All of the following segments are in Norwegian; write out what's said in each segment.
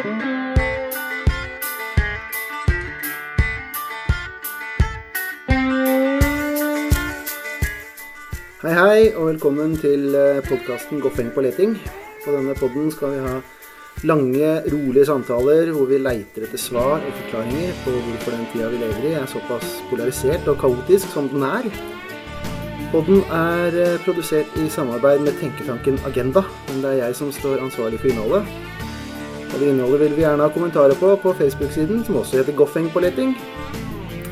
Hei, hei, og velkommen til podkasten Goffeng på leting. På denne podden skal vi ha lange, rolige samtaler hvor vi leiter etter svar og forklaringer på hvorfor den tida vi lever i, er såpass polarisert og kaotisk som den er. Podden er eh, produsert i samarbeid med tenketanken Agenda, men det er jeg som står ansvarlig for innholdet. Og det innholdet vil vi gjerne ha kommentarer på på Facebook-siden, som også heter Goffeng på leting.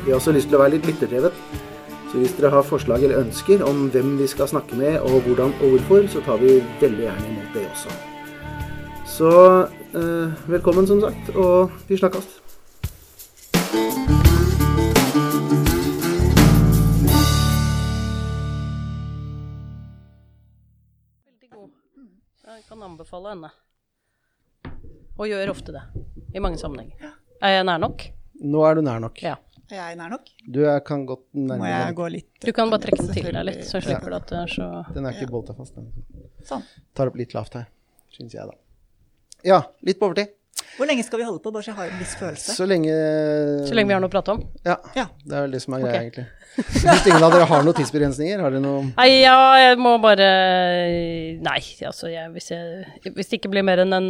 Vi har også lyst til å være litt lytterdrevet. Så hvis dere har forslag eller ønsker om hvem vi skal snakke med, og hvordan og hvorfor, så tar vi veldig gjerne imot det også. Så eh, velkommen, som sagt, og vi snakkes. Jeg kan anbefale henne. Og gjør ofte det. I mange sammenhenger. Er jeg nær nok? Nå er du nær nok. Ja. Er jeg nær nok? Du er, kan godt nærme Må jeg gå litt Du kan bare trekke den til deg litt, så slipper du at det er så Den er ikke bolta fast. Den. Sånn. Tar opp litt lavt her, syns jeg, da. Ja, litt på overtid. Hvor lenge skal vi holde på, bare så jeg har en viss følelse? Så lenge Så lenge vi har noe å prate om. Ja. Ja. Det er vel det som er greia, okay. egentlig. Hvis ingen av dere har noen tidsbegrensninger, har dere noe Nei, ja, jeg må bare Nei, altså, jeg, hvis, jeg, hvis det ikke blir mer enn en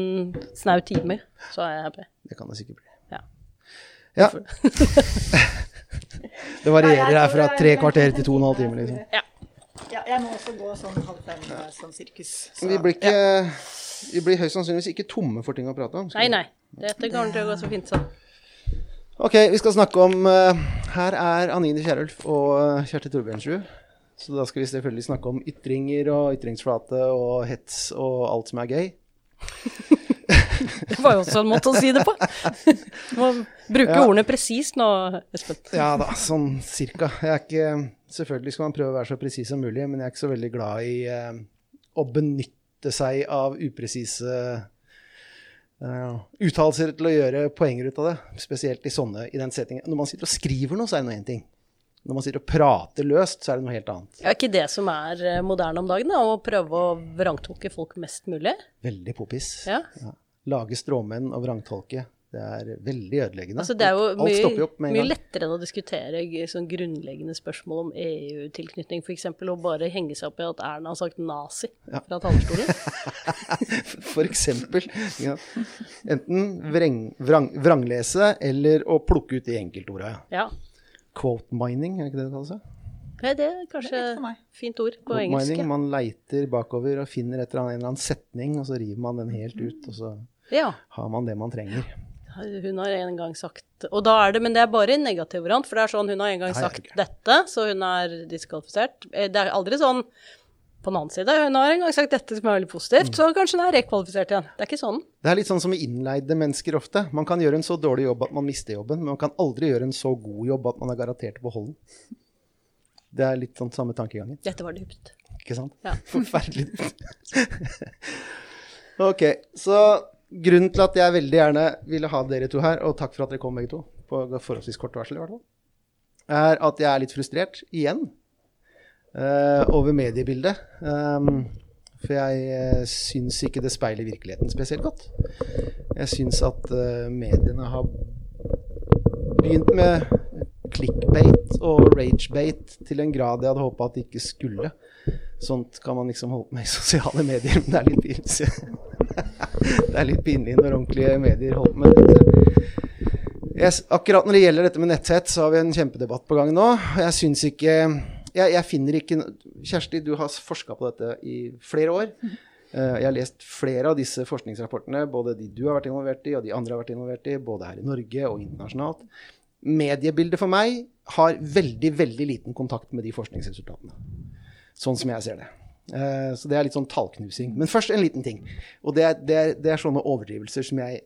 snau time, så er jeg happy. Det kan det sikkert bli. Ja. Ja. det varierer her fra tre kvarter til to og en halv time, liksom. Ja. Ja, jeg må også gå sånn halv fem, sånn sirkus. Så. Vi blir ikke Vi blir høyst sannsynligvis ikke tomme for ting å prate om. Nei, nei. Dette kommer til å gå så fint, sånn. Ok, vi skal snakke om uh, Her er Anine Kierulf og uh, Kjersti Torbjørnsrud. Så da skal vi selvfølgelig snakke om ytringer og ytringsflate og hets og alt som er gøy. Det var jo også en måte å si det på. Du må bruke Ja. ordene presist nå, Espen. Ja da, sånn cirka. Jeg er ikke Selvfølgelig skal man prøve å være så presis som mulig, men jeg er ikke så veldig glad i uh, å benytte seg av upresise uh, uttalelser til å gjøre poenger ut av det. Spesielt i sånne, i den settingen. Når man sitter og skriver noe, så er det noe én ting. Når man sitter og prater løst, så er det noe helt annet. Er ikke det som er eh, moderne om dagen, da? Å prøve å vrangtolke folk mest mulig? Veldig poppis. Ja. Ja. Lage stråmenn og vrangtolke. Det er veldig ødeleggende. Altså, det er jo mye, en mye lettere enn å diskutere sånn grunnleggende spørsmål om EU-tilknytning, f.eks., å bare henge seg opp i at Erna har sagt nazi Ja. fra talerstolen. Eksempel. Ja. Enten vreng, vrang, vranglese eller å plukke ut de enkeltorda. Ja. Quote mining, er ikke det det kalles? Nei, det er kanskje Det er fint ord på Quote engelsk. mining. Man leiter bakover og finner et eller annet, en eller annen setning, og så river man den helt ut, og så Ja. har man det man trenger. Hun har en gang sagt Og da er det, men det er bare i negativ variant, for det er sånn hun har en gang sagt Nei, dette, så hun er diskvalifisert. Eh, Det er aldri sånn på den annen side. Hun har en gang sagt dette som er veldig positivt, så kanskje hun er rekvalifisert igjen. Det er ikke sånn. Det er litt sånn som med innleide mennesker ofte. Man kan gjøre en så dårlig jobb at man mister jobben, men man kan aldri gjøre en så god jobb at man er garantert å beholde den. Det er litt sånn samme tankegangen. Dette var dypt. Ikke sant? Ja. Forferdelig. ok, så grunnen til at jeg veldig gjerne ville ha dere to her, og takk for at dere kom begge to, på forholdsvis kort varsel i hvert fall, er at jeg er litt frustrert igjen uh, over mediebildet. Um, for jeg uh, syns ikke det speiler virkeligheten spesielt godt. Jeg syns at eh, mediene har begynt med clickbait og ragebait til en grad jeg hadde håpa at de ikke skulle. Sånt kan man liksom holde på med i sosiale medier, men det er litt pinlig. det er litt pinlig når ordentlige medier holder med dette. Jeg, akkurat når det gjelder dette med netthett, så har vi en kjempedebatt på gang nå. Jeg syns ikke jeg, jeg finner ikke Kjersti, du har forska på dette i flere år. Eh, jeg har lest flere av disse forskningsrapportene, både de du har vært involvert i, og de andre har vært involvert i, både her i Norge og internasjonalt. Mediebildet for meg har veldig, veldig liten kontakt med de forskningsresultatene. Sånn som jeg ser det. Eh, Så det er litt sånn tallknusing. Men først en liten ting. Og det er, det er, det er sånne overdrivelser som jeg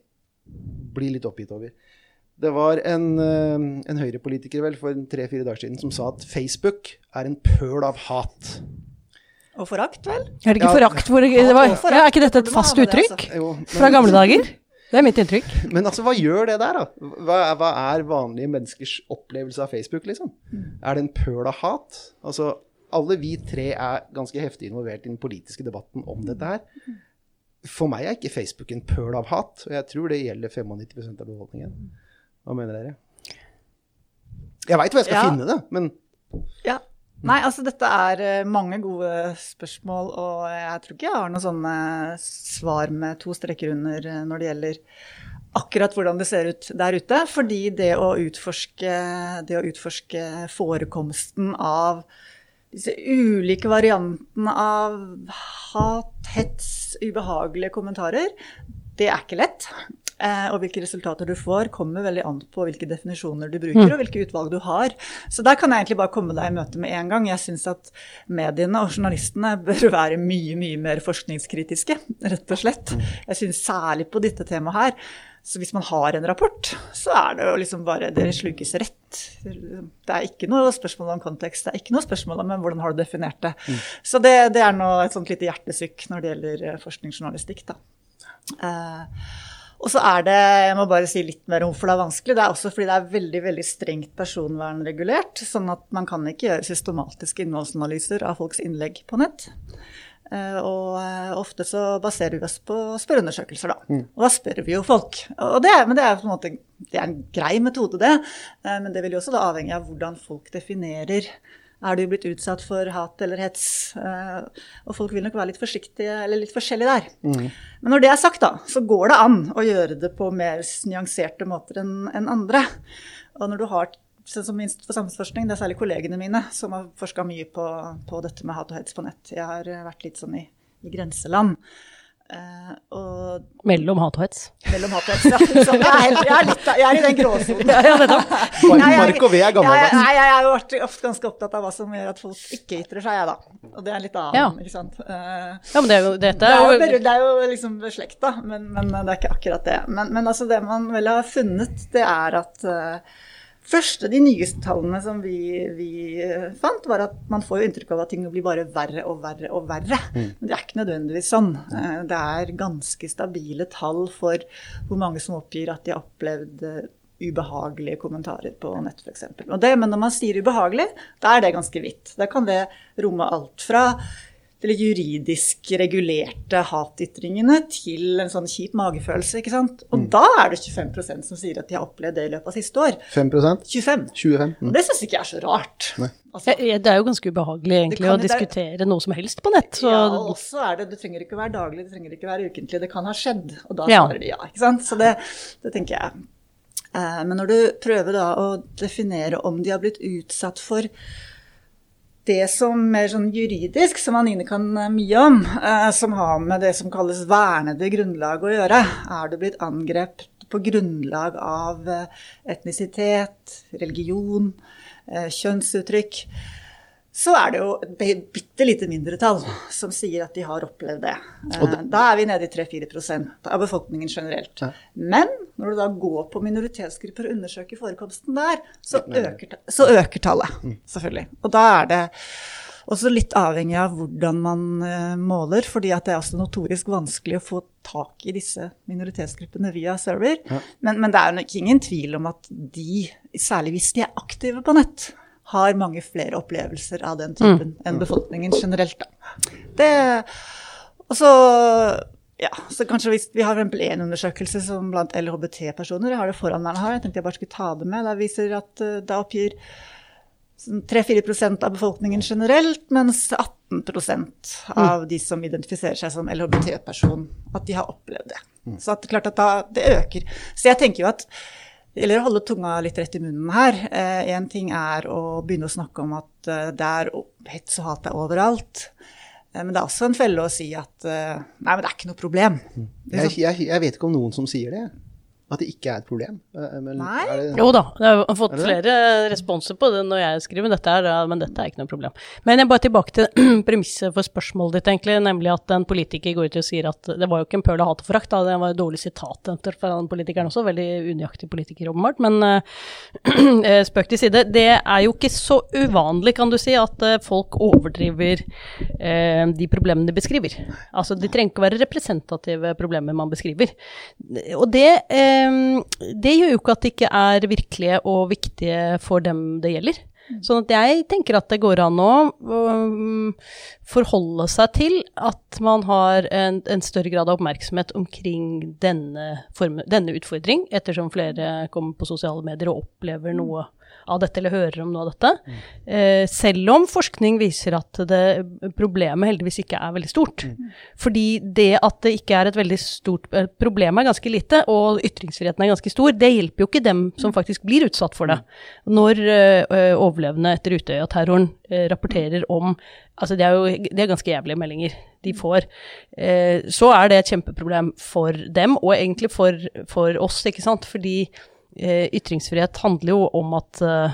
blir litt oppgitt over. Det var en, en Høyre-politiker vel for tre-fire dager siden som sa at Facebook er en pøl av hat. Og forakt, vel? Er det ikke Ja. forakt hvor det var, ja, Er ikke dette et fast uttrykk Jo, fra gamle dager? Det er mitt inntrykk. Men altså, hva gjør det der, da? Hva, er- hva er vanlige menneskers opplevelse av Facebook, liksom? Er det en pøl av hat? Altså, alle vi tre er ganske heftig involvert i den politiske debatten om dette her. For meg er ikke Facebook en pøl av hat, og jeg tror det gjelder 95% av befolkningen. Hva mener dere? Jeg veit hvor jeg skal Ja. finne det, men Ja. Nei, altså dette er eh, mange gode spørsmål, og jeg tror ikke jeg har noen sånne svar med to streker under eh, når det gjelder akkurat hvordan det ser ut der ute. Fordi det å utforske, det å utforske forekomsten av disse ulike variantene av hat, hets, ubehagelige kommentarer, det er ikke lett. Eh, og hvilke resultater du får, kommer veldig an på hvilke definisjoner du bruker, og hvilke utvalg du har. Så der kan jeg egentlig bare komme deg i møte med en gang. Jeg syns at mediene og journalistene bør være mye, mye mer forskningskritiske, rett og slett. Jeg syns særlig på dette temaet her. Så hvis man har en rapport, så er det jo liksom bare Dere slukes rett. Det er ikke noe spørsmål om kontekst, det er ikke noe spørsmål om hvordan har du definert det. Så det, det er nå et sånt lite hjertesykk når det gjelder eh, forskningsjournalistikk, da. Eh, og så er det, jeg må bare si litt mer om hvorfor det er vanskelig. Det er også fordi det er veldig veldig strengt personvernregulert. Sånn at man kan ikke gjøre systematiske innholdsanalyser av folks innlegg på nett. Eh, Og eh, ofte så baserer vi oss på spørreundersøkelser, da. Og da spør vi jo folk. Det, men det er på en måte det er en grei metode, det. Eh, Men det vil jo også avhenge av hvordan folk definerer er du blitt utsatt for hat eller hets? Og folk vil nok være litt forsiktige, eller litt forskjellige der. Men når det er sagt, da, så går det an å gjøre det på mer nyanserte måter enn andre. Og når du har sånn som for samfunnsforskning, det er særlig kollegene mine som har forska mye på, på dette med hat og hets på nett. Jeg har eh, vært litt sånn i, i grenseland. Uh, og Mellom hat og hets. mellom hat og hets. Ja, liksom. jeg, er helt, jeg, er litt, jeg er i den gråsonen. Mark, ja, Mark og ved er Ja, gammeldags. jeg, jeg, jeg er ofte ganske opptatt av hva som gjør at folk ikke ytrer seg, jeg, da. Og det er litt annet, Ja. ikke sant. Uh, Ja, men det er jo, dette det er jo, er jo det er jo liksom beslekta, men, men det er ikke akkurat det. Men, men altså det man vel har funnet, det er at uh, første, de nyeste tallene som vi, vi eh, fant, var at man får jo inntrykk av at ting blir bare verre og verre og verre. Men det er ikke nødvendigvis sånn. Eh, det er ganske stabile tall for hvor mange som oppgir at de har opplevd eh, ubehagelige kommentarer på nett, f.eks. Men når man sier ubehagelig, da er det ganske vidt. Da kan det romme alt fra litt juridisk regulerte hatytringene til en sånn kjip magefølelse. ikke sant? Og da er det 25% som sier at de har opplevd det i løpet av siste år. 5 25. 25 mm. det syns ikke jeg er så rart. Altså, Ja, Det er jo ganske ubehagelig egentlig kan å diskutere det er- diskutere noe som helst på nett. Så ja, og også er det, Det trenger ikke være daglig, det trenger ikke være ukentlig. Det kan ha skjedd, og da Ja. svarer de ja. ikke sant? Så det, det tenker jeg. Eh, Men når du prøver da å definere om de har blitt utsatt for det som mer sånn juridisk, som Anine kan eh, mye om, eh, som har med det som kalles vernede grunnlag å gjøre. Er du blitt angrepet på grunnlag av eh, etnisitet, religion, eh, kjønnsuttrykk, så er det jo et bi- bitte lite mindretall som sier at de har opplevd det. Eh, Da er vi nede i 3-4% av befolkningen generelt. Men når du da går på minoritetsgrupper og undersøker forekomsten der, så øker, så øker tallet, selvfølgelig. Og da er det også litt avhengig av hvordan man eh, måler, fordi at det er også notorisk vanskelig å få tak i disse minoritetsgruppene via server. Men, men det er nok ingen tvil om at de, særlig hvis de er aktive på nett, har mange flere opplevelser av den typen enn befolkningen generelt. Da. Det, og så, ja, så kanskje hvis vi har eksempel en undersøkelse som blant LHBT-personer, jeg har det foran meg her, jeg tenkte jeg bare skulle ta det med, da viser at eh, da oppgir sånn 3-4% av befolkningen generelt, mens 18% av de som identifiserer seg som LHBT-person, at de har opplevd det. Så at det klart at da, det øker. Så jeg tenker jo at eller å holde tunga litt rett i munnen her. Én ting er å begynne å snakke om at eh, det er hets og hat er overalt. Eh, men det er også en felle å si at eh, nei, men det er ikke noe problem. jeg, jeg, jeg vet ikke om noen som sier det. At det ikke er et problem. Eh, Men Nei. er det, Jo da, jeg har fått Er flere responser på det når jeg skriver, dette er, men dette er ikke noe problem. Men jeg bare tilbake til premisset for spørsmålet ditt, egentlig, nemlig at en politiker går ut og sier at det var jo ikke en pøl av hat og forakt, da, det var et dårlig sitat fra den politikeren også, veldig unøyaktig politiker åpenbart, men uh, spøk til side. Det er jo ikke så uvanlig, kan du si, at eh, folk overdriver uh, de problemene de beskriver. Altså, de trenger ikke å være representative problemer man beskriver. Og det, eh, det gjør jo ikke at det ikke er virkelige og viktige for dem det gjelder. Sånn at jeg tenker at det går an å um, forholde seg til at man har en, en større grad av oppmerksomhet omkring denne, form, denne utfordring, ettersom flere kommer på sosiale medier og opplever noe av dette, eller hører om noe av dette. Mm. Eh, selv om forskning viser at det, problemet heldigvis ikke er veldig stort. Mm. Fordi det at det ikke er et veldig stort eh, Problemet er ganske lite, og ytringsfriheten er ganske stor. Det hjelper jo ikke dem som mm. faktisk blir utsatt for det. Mm. Når eh, overlevende etter Utøya-terroren rapporterer om Altså, det er jo det er ganske jævlige meldinger de får. Eh, så er det et kjempeproblem for dem, og egentlig for, for oss, ikke sant. Fordi ytringsfrihet handler jo om at uh,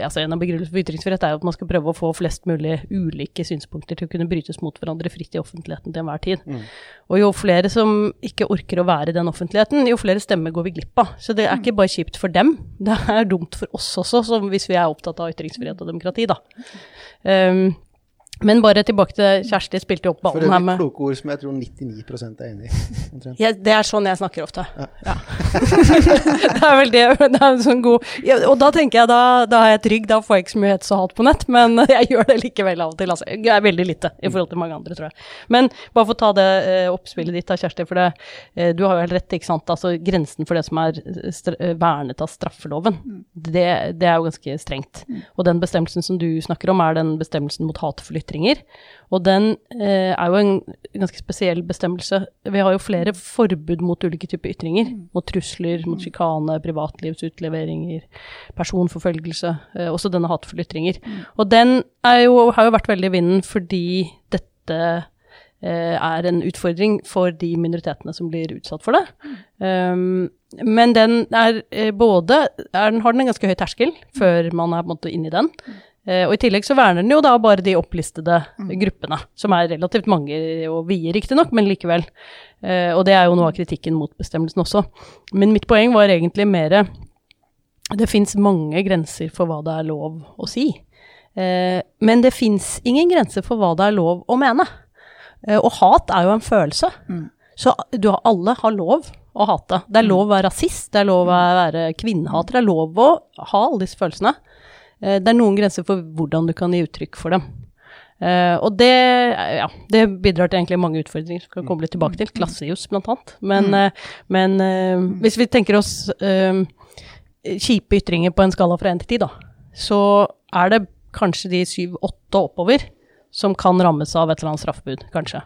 altså En av begrunnelsene for ytringsfrihet er jo at man skal prøve å få flest mulig ulike synspunkter til å kunne brytes mot hverandre fritt i offentligheten til enhver tid. Mm. Og jo flere som ikke orker å være i den offentligheten, jo flere stemmer går vi glipp av. Så det er ikke bare kjipt for dem, det er dumt for oss også, hvis vi er opptatt av ytringsfrihet og demokrati, da. Um, men bare tilbake til Kjersti spilte opp ballen her med For kloke ord som jeg tror 99% er enig i. Ja, det er sånn jeg snakker ofte. Ja. ja. det er vel det. det er sånn god ja, Og da tenker jeg, da, da er jeg trygg, da får jeg ikke så mye hets og hat på nett, men jeg gjør det likevel av og til. Altså. Jeg er veldig lite i forhold til mange andre, tror jeg. Men bare for å ta det eh, oppspillet ditt da, Kjersti, for det, eh, du har jo helt rett, ikke sant. Altså grensen for det som er uh, vernet av straffeloven, mm. det, det, er jo ganske strengt. Mm. Og den bestemmelsen som du snakker om, er den bestemmelsen mot hatefull ytringer. Og den eh, er jo en ganske spesiell bestemmelse. Vi har jo flere forbud mot ulike typer ytringer. Mm. Mot trusler, mot sjikane, privatlivsutleveringer, personforfølgelse. Eh, også denne hatefulle ytringer. Mm. Og den jo, har jo vært veldig i vinden fordi dette eh, er en utfordring for de minoritetene som blir utsatt for det. Um, men den er eh, både er Har den en ganske høy terskel før man er på en måte inne i den? Eh, og I tillegg så verner den jo da bare de opplistede mm. gruppene, som er relativt mange og vide riktignok, men likevel. Eh, og det er jo noe av kritikken mot bestemmelsen også. Men mitt poeng var egentlig mer Det fins mange grenser for hva det er lov å si. Eh, men det fins ingen grenser for hva det er lov å mene. Og hat er jo en følelse. Mm. Så du, alle har lov å hate. Det er lov å være rasist, det er lov å være kvinnehater, det er lov å ha alle disse følelsene. Eh, det er noen grenser for hvordan du kan gi uttrykk for dem. Uh, og det, ja, det bidrar til egentlig mange utfordringer som kan komme litt tilbake til. Klassejus, blant annet. Men, mm. uh, men uh, hvis vi tenker oss kjipe ytringer på en skala fra én til ti, da, så er det kanskje de syv-åtte oppover som kan rammes av et eller annet straffebud, kanskje.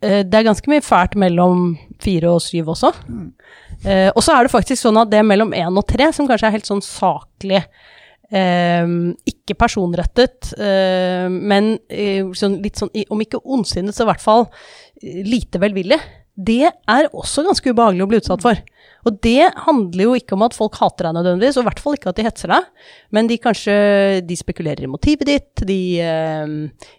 det er ganske mye fælt mellom fire og syv også. Mm. og så er det faktisk sånn at det er mellom én og tre, som kanskje er helt sånn saklig ikke personrettet, eh, men eh, sånn, litt sånn, om ikke ondsinnet, så i hvert fall eh, lite velvillig. Det er også ganske ubehagelig å bli utsatt for. Og det handler jo ikke om at folk hater deg nødvendigvis, og i hvert fall ikke at de hetser deg, men de kanskje de spekulerer i motivet ditt, de eh,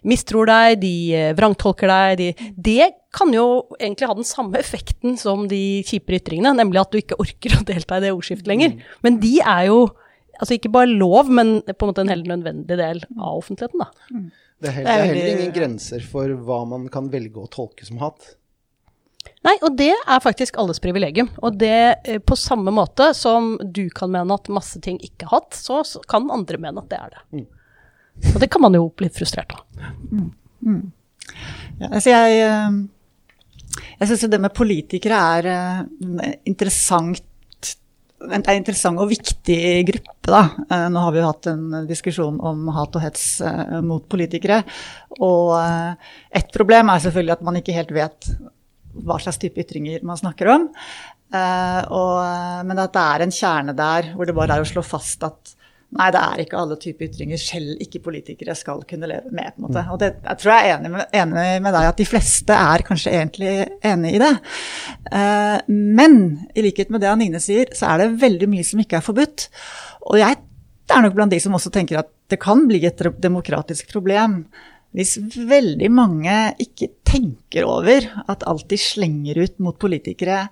mistror deg, de vrangtolker deg. De, det kan jo egentlig ha den samme effekten som de kjipe ytringene, nemlig at du ikke orker å delta i det ordskiftet lenger. Mm. Men de er jo altså ikke bare lov, men på en måte en helt nødvendig del av offentligheten. Da. Mm. Det, er heller, det er heller ingen grenser for hva man kan velge å tolke som hat. Nei, og det er faktisk alles privilegium. Og det eh, på samme måte som du kan mene at masse ting ikke er hatt, så, så kan andre mene at det er det. Mm. Og det kan man jo bli frustrert av. Mm. Mm. Ja, altså jeg, eh, jeg syns det med politikere er eh, interessant en interessant og viktig gruppe. Da. Eh, nå har vi jo hatt en diskusjon om hat og hets eh, mot politikere. Og et ett problem er selvfølgelig at man ikke helt vet hva slags type ytringer man snakker om. Og, men at det er en kjerne der hvor det bare er å slå fast at Nei, det er ikke alle typer ytringer selv ikke politikere skal kunne leve med. på en måte. Og det, jeg tror jeg er enig med, enig med, deg at de fleste er kanskje egentlig enig i det. Uh, men i likhet med det Anine sier, så er det veldig mye som ikke er forbudt. Og jeg er nok blant de som også tenker at det kan bli et demokratisk problem hvis veldig mange ikke tenker over at alt de slenger ut mot politikere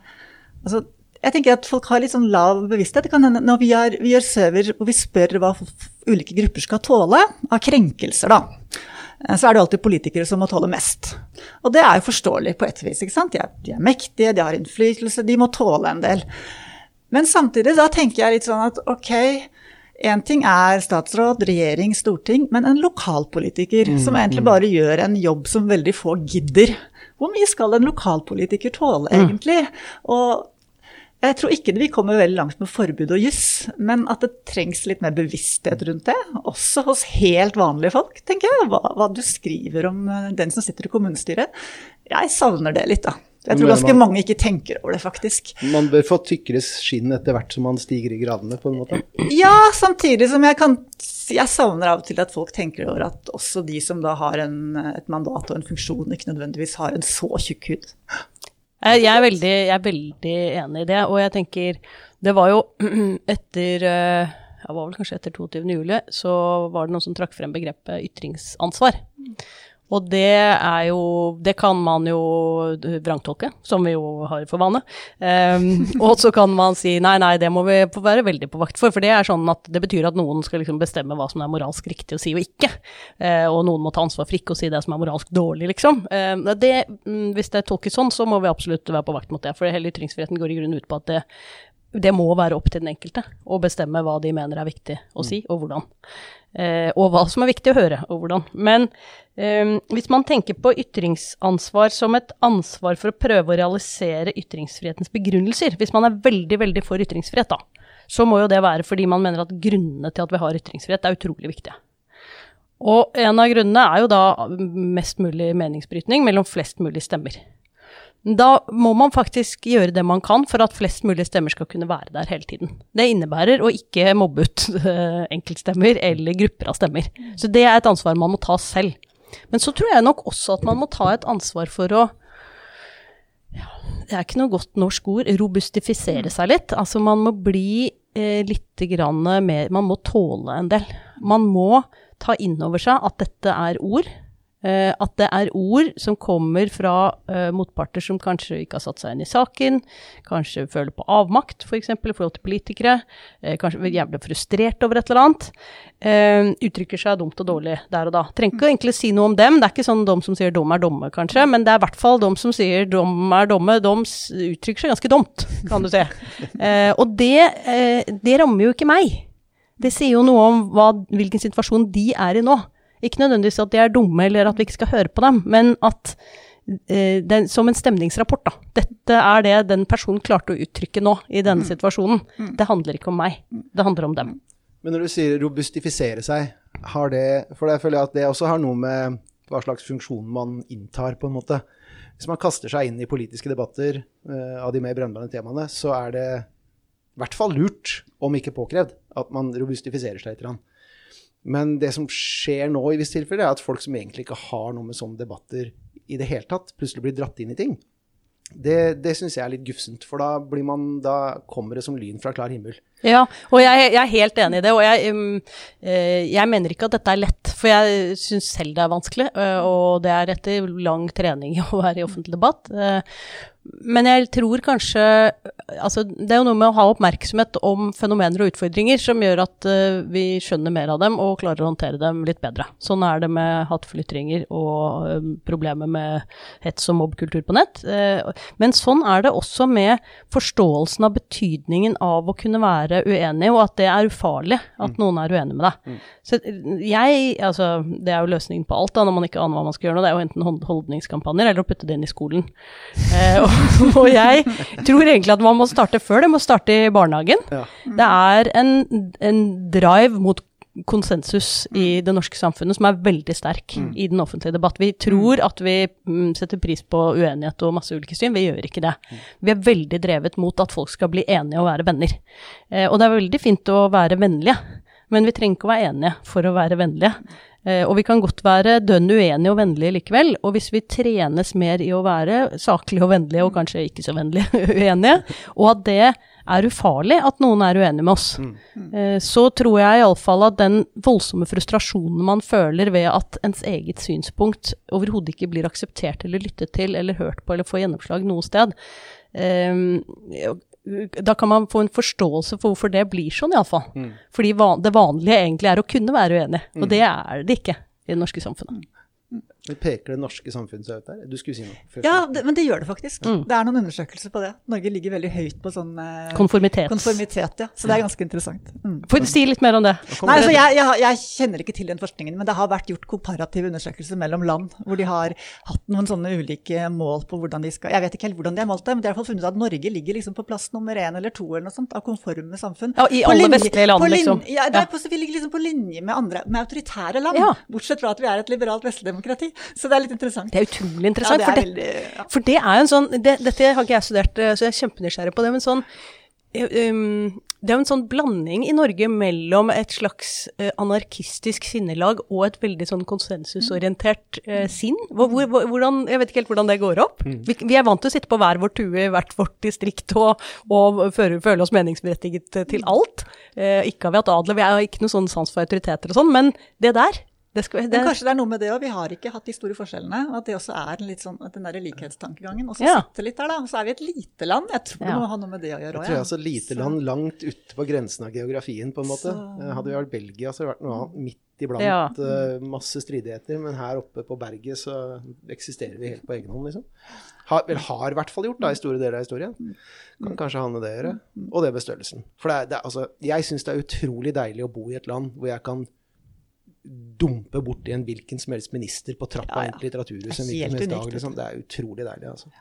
altså jeg tenker at folk har litt sånn lav bevissthet. Det kan hende når vi, er, vi gjør server og vi spør hva ulike grupper skal tåle av krenkelser, da. Eh, så er det alltid politikere som må tåle mest. Og det er jo forståelig på et vis. ikke sant? De er, de er mektige, de har innflytelse, de må tåle en del. Men samtidig da tenker jeg litt sånn at ok, Én ting er statsråd, regjering, storting, men en lokalpolitiker Mm, som egentlig bare gjør en jobb som veldig få gidder. Hvor mye skal en lokalpolitiker tåle, egentlig? Og jeg tror ikke vi kommer veldig langt med forbud og juss, men at det trengs litt mer bevissthet rundt det. Også hos helt vanlige folk, tenker jeg. Hva, hva du skriver om eh, den som sitter i kommunestyret. Jeg savner det litt, da. Jeg tror ganske mange ikke tenker over det, faktisk. Man bør få tykkere skinn etter hvert som man stiger i gradene, på en måte. Ja, samtidig som jeg kan Jeg savner av og til at folk tenker over at også de som da har en, et mandat og en funksjon, ikke nødvendigvis har en så tjukk hud. Jeg, jeg, er veldig, jeg er veldig enig i det, og jeg tenker Det var jo etter eh, ja, var vel kanskje etter 22. juli, så var det noen som trakk frem begrepet ytringsansvar. Og det er jo Det kan man jo vrangtolke, som vi jo har for vane. Um, og så kan man si nei, nei, det må vi være veldig på vakt for. For det er sånn at det betyr at noen skal liksom bestemme hva som er moralsk riktig å si og ikke. Uh, og noen må ta ansvar for ikke å si det som er moralsk dårlig, liksom. Uh, det, mm, hvis det tolkes sånn, så må vi absolutt være på vakt mot det. For hele ytringsfriheten går i grunnen ut på at det, det må være opp til den enkelte å bestemme hva de mener er viktig å si, og hvordan. Eh, og hva som er viktig å høre, og hvordan. Men eh, hvis man tenker på ytringsansvar som et ansvar for å prøve å realisere ytringsfrihetens begrunnelser, hvis man er veldig, veldig for ytringsfrihet, da, så må jo det være fordi man mener at grunnene til at vi har ytringsfrihet, er utrolig viktige. Og en av grunnene er jo da mest mulig meningsbrytning mellom flest mulig stemmer. Da må man faktisk gjøre det man kan for at flest mulig stemmer skal kunne være der hele tiden. Det innebærer å ikke mobbe ut eh, enkeltstemmer eller grupper av stemmer. Så det er et ansvar man må ta selv. Men så tror jeg nok også at man må ta et ansvar for å Det er ikke noe godt norsk ord. Robustifisere seg litt. Altså man må bli eh, litt grann mer Man må tåle en del. Man må ta inn over seg at dette er ord. Eh, at det er ord som kommer fra uh, motparter som kanskje ikke har satt seg inn i saken, kanskje føler på avmakt, f.eks. For i forhold til politikere, uh, kanskje er jævlig frustrert over et eller annet. uh, uttrykker seg dumt og dårlig der og da. Trenger ikke egentlig si noe om dem, det er ikke sånn dom som sier dom er domme, kanskje, men det er i hvert fall dom som sier dom er domme, dom uttrykker seg ganske dumt, kan du se. Og det, det rammer jo ikke meg. Det sier jo noe om hva, hvilken situasjon de er i nå. Ikke nødvendigvis at de er dumme eller at vi ikke skal høre på dem, men at eh, den, som en stemningsrapport, da. Dette er det den personen klarte å uttrykke nå i denne situasjonen. Det handler ikke om meg, det handler om dem. Men når du sier robustifisere seg, har det For jeg føler at det også har noe med hva slags funksjon man inntar, på en måte. Hvis man kaster seg inn i politiske debatter uh, av de mer brennbare temaene, så er det i hvert fall lurt, om ikke påkrevd, at man robustifiserer seg litt. Men det som skjer nå i visse tilfeller, er at folk som egentlig ikke har noe med sånne debatter i det hele tatt, plutselig blir dratt inn i ting. Det, det syns jeg er litt gufsent, for da, man, da kommer det som lyn fra klar himmel. Ja, og jeg, jeg er helt enig i det. Og jeg, um, eh, jeg mener ikke at dette er lett, for jeg syns selv det er vanskelig. eh, og det er etter lang trening å være i offentlig debatt. Men jeg tror kanskje altså Det er jo noe med å ha oppmerksomhet om fenomener og utfordringer som gjør at eh, vi skjønner mer av dem og klarer å håndtere dem litt bedre. Sånn er det med hatefulle ytringer og um, problemet med hets og mobbkultur på nett. Eh, men sånn er det også med forståelsen av betydningen av å kunne være uenig, og at det er ufarlig at noen er uenig med deg. Så jeg, altså Det er jo løsningen på alt da, når man ikke aner hva man skal gjøre nå. Det er jo enten holdningskampanjer eller å putte det inn i skolen. Og, og jeg tror egentlig at man må starte før. Det må starte i barnehagen. Ja. Det er en, en drive mot konsensus i det norske samfunnet som er veldig sterk i den offentlige debatt. Vi tror at vi mm, setter pris på uenighet og masse ulike syn, vi gjør ikke det. Vi er veldig drevet mot at folk skal bli enige og være venner. Eh, og det er veldig fint å være vennlige, men vi trenger ikke å være enige for å være vennlige. Eh, og vi kan godt være dønn uenige og vennlige likevel. Og hvis vi trenes mer i å være saklige og vennlige, og kanskje ikke så vennlige uenige, og at det er ufarlig at noen er uenig med oss, eh, så tror jeg iallfall at den voldsomme frustrasjonen man føler ved at ens eget synspunkt overhodet ikke blir akseptert eller lyttet til eller hørt på eller får gjennomslag noe sted, eh, da kan man få en forståelse for hvorfor det blir sånn, iallfall. Mm. Fordi van det vanlige egentlig er å kunne være uenig, og det er det ikke i det norske samfunnet. Men Peker det norske samfunnet seg ut der? Du skulle si noe. først. Ja, det, men det gjør det faktisk. Mm. Det er noen undersøkelser på det. Norge ligger veldig høyt på sånn eh, Konformitet. konformitet, ja. Så det er ganske interessant. Mm. Får du si litt mer om det? Nei, altså jeg, jeg, jeg kjenner ikke til den forskningen, men det har vært gjort komparative undersøkelser mellom land, hvor de har hatt noen sånne ulike mål på hvordan de skal Jeg vet ikke helt hvordan de har målt det, men de har funnet ut at Norge ligger liksom på plass nummer én eller to eller noe sånt av konforme samfunn. Ja, i alle vestlige land, liksom. Ja, det er på, så vi ligger liksom på linje med andre, med autoritære land, Ja. bortsett fra at vi er et liberalt vestlig demokrati. Så det er litt interessant. Det er utrolig interessant. Ja, for, det er det, veldig, ja. for det er jo en sånn det, Dette har ikke jeg studert, eh, så jeg er kjempenysgjerrig på det. Men sånn eh, um, Det er jo en sånn blanding i Norge mellom et slags eh, anarkistisk sinnelag og et veldig sånn konsensusorientert sinn. Hvor, hvor, hvordan, jeg vet ikke helt hvordan det går opp. Vi, vi er vant til å sitte på hver vår tue i hvert vårt distrikt og, og føle, føle oss meningsberettiget til alt. Ikke har vi hatt adel, vi har ikke noe sånn sans for autoriteter og sånn, men det der skal, det, Men kanskje det er noe med det òg. Vi har ikke hatt de store forskjellene. og At det også er litt sånn, den der likhetstankegangen også Ja. sitter litt der, da. Og så er vi et lite land. Jeg tror det må ha noe med det å gjøre Jeg òg. tror jeg altså lite land langt ute på grensen av geografien, på en måte. Så- Eh, Hadde vi vært Belgia, så hadde det vært noe annet midt iblant Ja. eh, masse stridigheter. Men her oppe på berget så eksisterer vi helt på egen hånd, liksom. Har, vel, har i hvert fall gjort, da, i store deler av historien. Kan kanskje ha med det å gjøre. Og det med størrelsen. For det er, det er, altså, jeg syns det er utrolig deilig å bo i et land hvor jeg kan dumpe borti en hvilken som helst minister på trappa Ja, ja. i til Litteraturhuset en hvilken som helst dag. Liksom. Det er utrolig deilig, altså.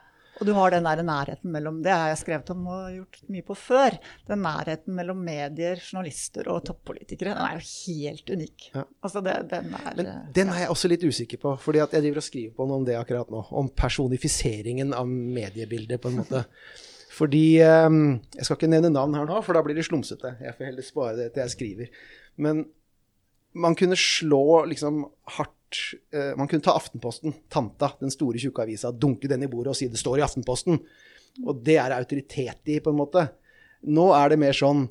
Og du har den der nærheten mellom Det har jeg skrevet om og gjort mye på før. Den nærheten mellom medier, journalister og toppolitikere. Den er jo helt unik. Ja. Altså, det, den er Men den er jeg også litt usikker på, fordi jeg driver og skriver på noe om det akkurat nå. Om personifiseringen av mediebildet, på en måte. Fordi eh, Jeg skal ikke nevne navn her nå, for da blir det slumsete. Jeg får heller spare det til jeg skriver. Men man kunne slå liksom hardt eh, Man kunne ta Aftenposten, Tanta, den store tjukke avisa, dunke den i bordet og si det står i Aftenposten. Og det er autoritet i, på en måte. Nå er det mer sånn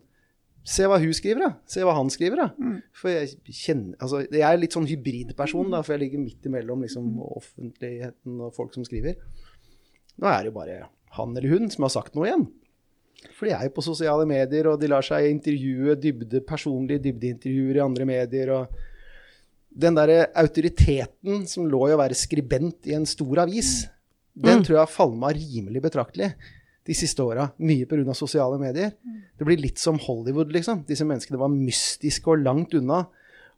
Se hva hun skriver, da. Se hva han skriver, da. For jeg kjenner Altså, jeg er litt sånn hybridperson, da, for jeg ligger midt imellom liksom, offentligheten og folk som skriver. Nå er det jo bare han eller hun som har sagt noe igjen. For de er jo på sosiale medier, og de lar seg intervjue dybde, personlige dybdeintervjuer i andre medier. og Den derre autoriteten som lå i å være skribent i en stor avis, den tror jeg har falma rimelig betraktelig de siste åra. Mye pga. sosiale medier. Det blir litt som Hollywood, liksom. Disse menneskene var mystiske og langt unna.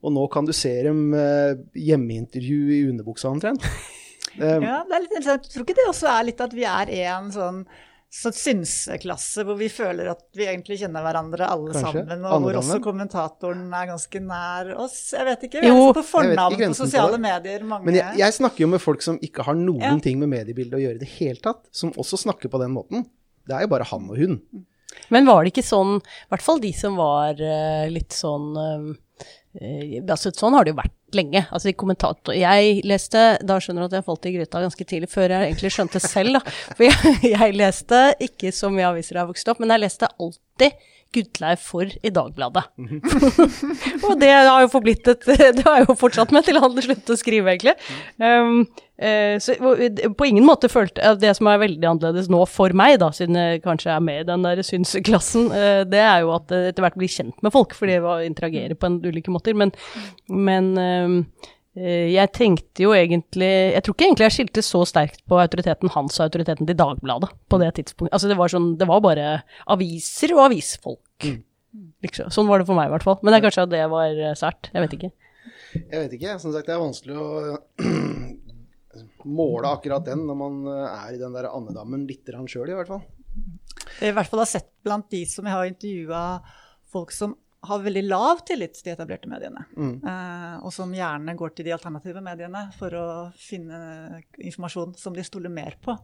Og nå kan du se dem eh, hjemmeintervju i underbuksa omtrent. Eh, Ja, det er litt interessant. Jeg tror ikke det også er litt at vi er en sånn så synseklasse hvor vi føler at vi egentlig kjenner hverandre alle Kanskje. sammen, og hvor Andre også kommentatoren er ganske nær oss. Jeg vet ikke. Vi Jo. er på fornavn på sosiale medier. Mange Men jeg, jeg snakker jo med folk som ikke har noen Ja. ting med mediebildet å gjøre i det hele tatt, som også snakker på den måten. Det er jo bare han og hun. Men var det ikke sånn, i hvert fall de som var eh, litt sånn eh, eh, altså, Sånn har det jo vært lenge. Altså, de kommentator, jeg leste Da skjønner du at jeg falt i gryta ganske tidlig, før jeg egentlig skjønte selv. Da. For jeg, jeg leste ikke så mye aviser da jeg vokste opp, men jeg leste alltid Gudleiv for i Dagbladet. og det har jo forblitt et Det har jeg jo fortsatt med til han sluttet å skrive, egentlig. Um, uh, så på ingen måte følte jeg Det som er veldig annerledes nå for meg, da, siden jeg kanskje er med i den der synsklassen, uh, det er jo at jeg etter hvert blir kjent med folk, fordi jeg interagerer på en ulike måter. Men, men um, eh, jeg tenkte jo egentlig Jeg tror ikke egentlig jeg skilte så sterkt på autoriteten hans og autoriteten til Dagbladet på det tidspunktet. Altså det var sånn Det var bare aviser og avisfolk. Liksom. Sånn var det for meg, i hvert fall. Men det er kanskje at det var eh, sært. Jeg vet ikke. Jeg vet ikke. Som sagt, det er vanskelig å måle akkurat den når man eh, er i den der andedammen litt sjøl, i hvert fall. I hvert fall har sett blant de som jeg har intervjua, folk som har veldig lav tillit til de etablerte mediene. Eh, og som gjerne går til de alternative mediene for å finne informasjon som de stoler mer på.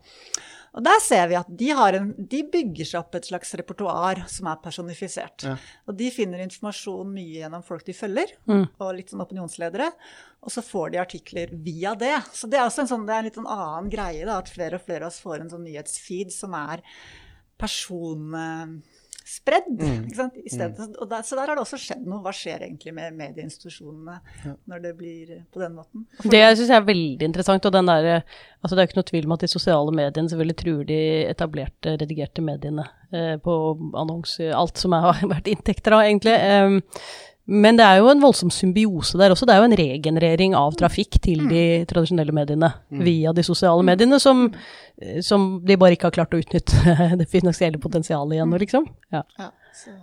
Og der ser vi at de, har en, de bygger seg opp et slags repertoar som er personifisert. Ja. Og de finner informasjon mye gjennom folk de følger, og litt sånn opinionsledere. Og så får de artikler via det. Så det er også en, sånn, det er en litt sånn annen greie, da, at flere og flere av oss får en sånn nyhetsfeed som er personspredd. ikke sant? Stedet, der, så der har det også skjedd noe. Hva skjer egentlig med medieinstitusjonene når det blir på den måten? Det syns jeg er veldig interessant. og den der, altså Det er ikke noe tvil om at de sosiale mediene selvfølgelig truer de etablerte, redigerte mediene eh, på annonser, alt som jeg har vært inntekter av, egentlig. Em, Men det er jo en voldsom symbiose der også. Det er jo en regenerering av trafikk til de tradisjonelle mediene via de sosiale mediene, som, som de bare ikke har klart å utnytte det finansielle potensialet igjen, liksom. Ja. Ja, så.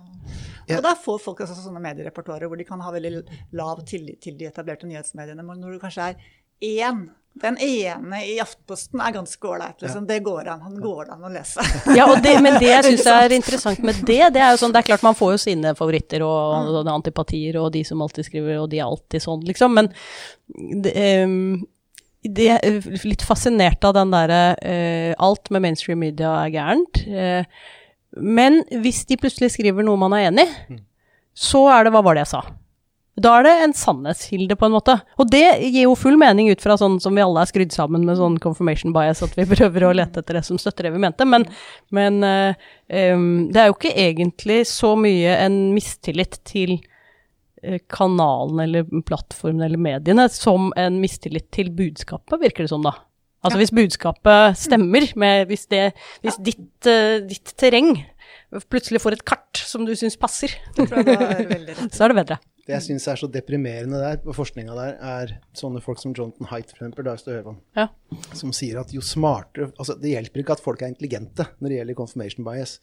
Og da får folk altså sånne medierepertoarer hvor de kan ha veldig lav tillit til de etablerte nyhetsmediene. Men når det kanskje er én den ene i Aftenposten er ganske ålreit. Liksom. Det går an. Han går an å lese. Ja, det, men det jeg syns er interessant med det, det er jo sånn Det er klart man får jo sine favoritter og, og antipatier og de som alltid skriver, og de er alltid sånn, liksom. Men det, um, det er litt fascinert av den derre uh, Alt med mainstream media er gærent. Uh, men hvis de plutselig skriver noe man er enig i, så er det Hva var det jeg sa? Da er det en sannhetskilde, på en måte. Og det gir jo full mening ut fra sånn som vi alle er skrudd sammen med sånn confirmation bias, at vi prøver å lete etter det som støtter det vi mente. Men, men uh, um, det er jo ikke egentlig så mye en mistillit til uh, kanalen eller plattformen eller mediene som en mistillit til budskapet, virker det som, da. Altså ja. hvis budskapet stemmer, med, hvis, det, hvis ja. ditt, uh, ditt terreng plutselig får et kart som du syns passer, så er det bedre. Det jeg syns er så deprimerende der, på forskninga der, er sånne folk som Jonathan Haidt, for eksempel, da, høre ja. som sier at jo smartere altså Det hjelper ikke at folk er intelligente når det gjelder confirmation bias.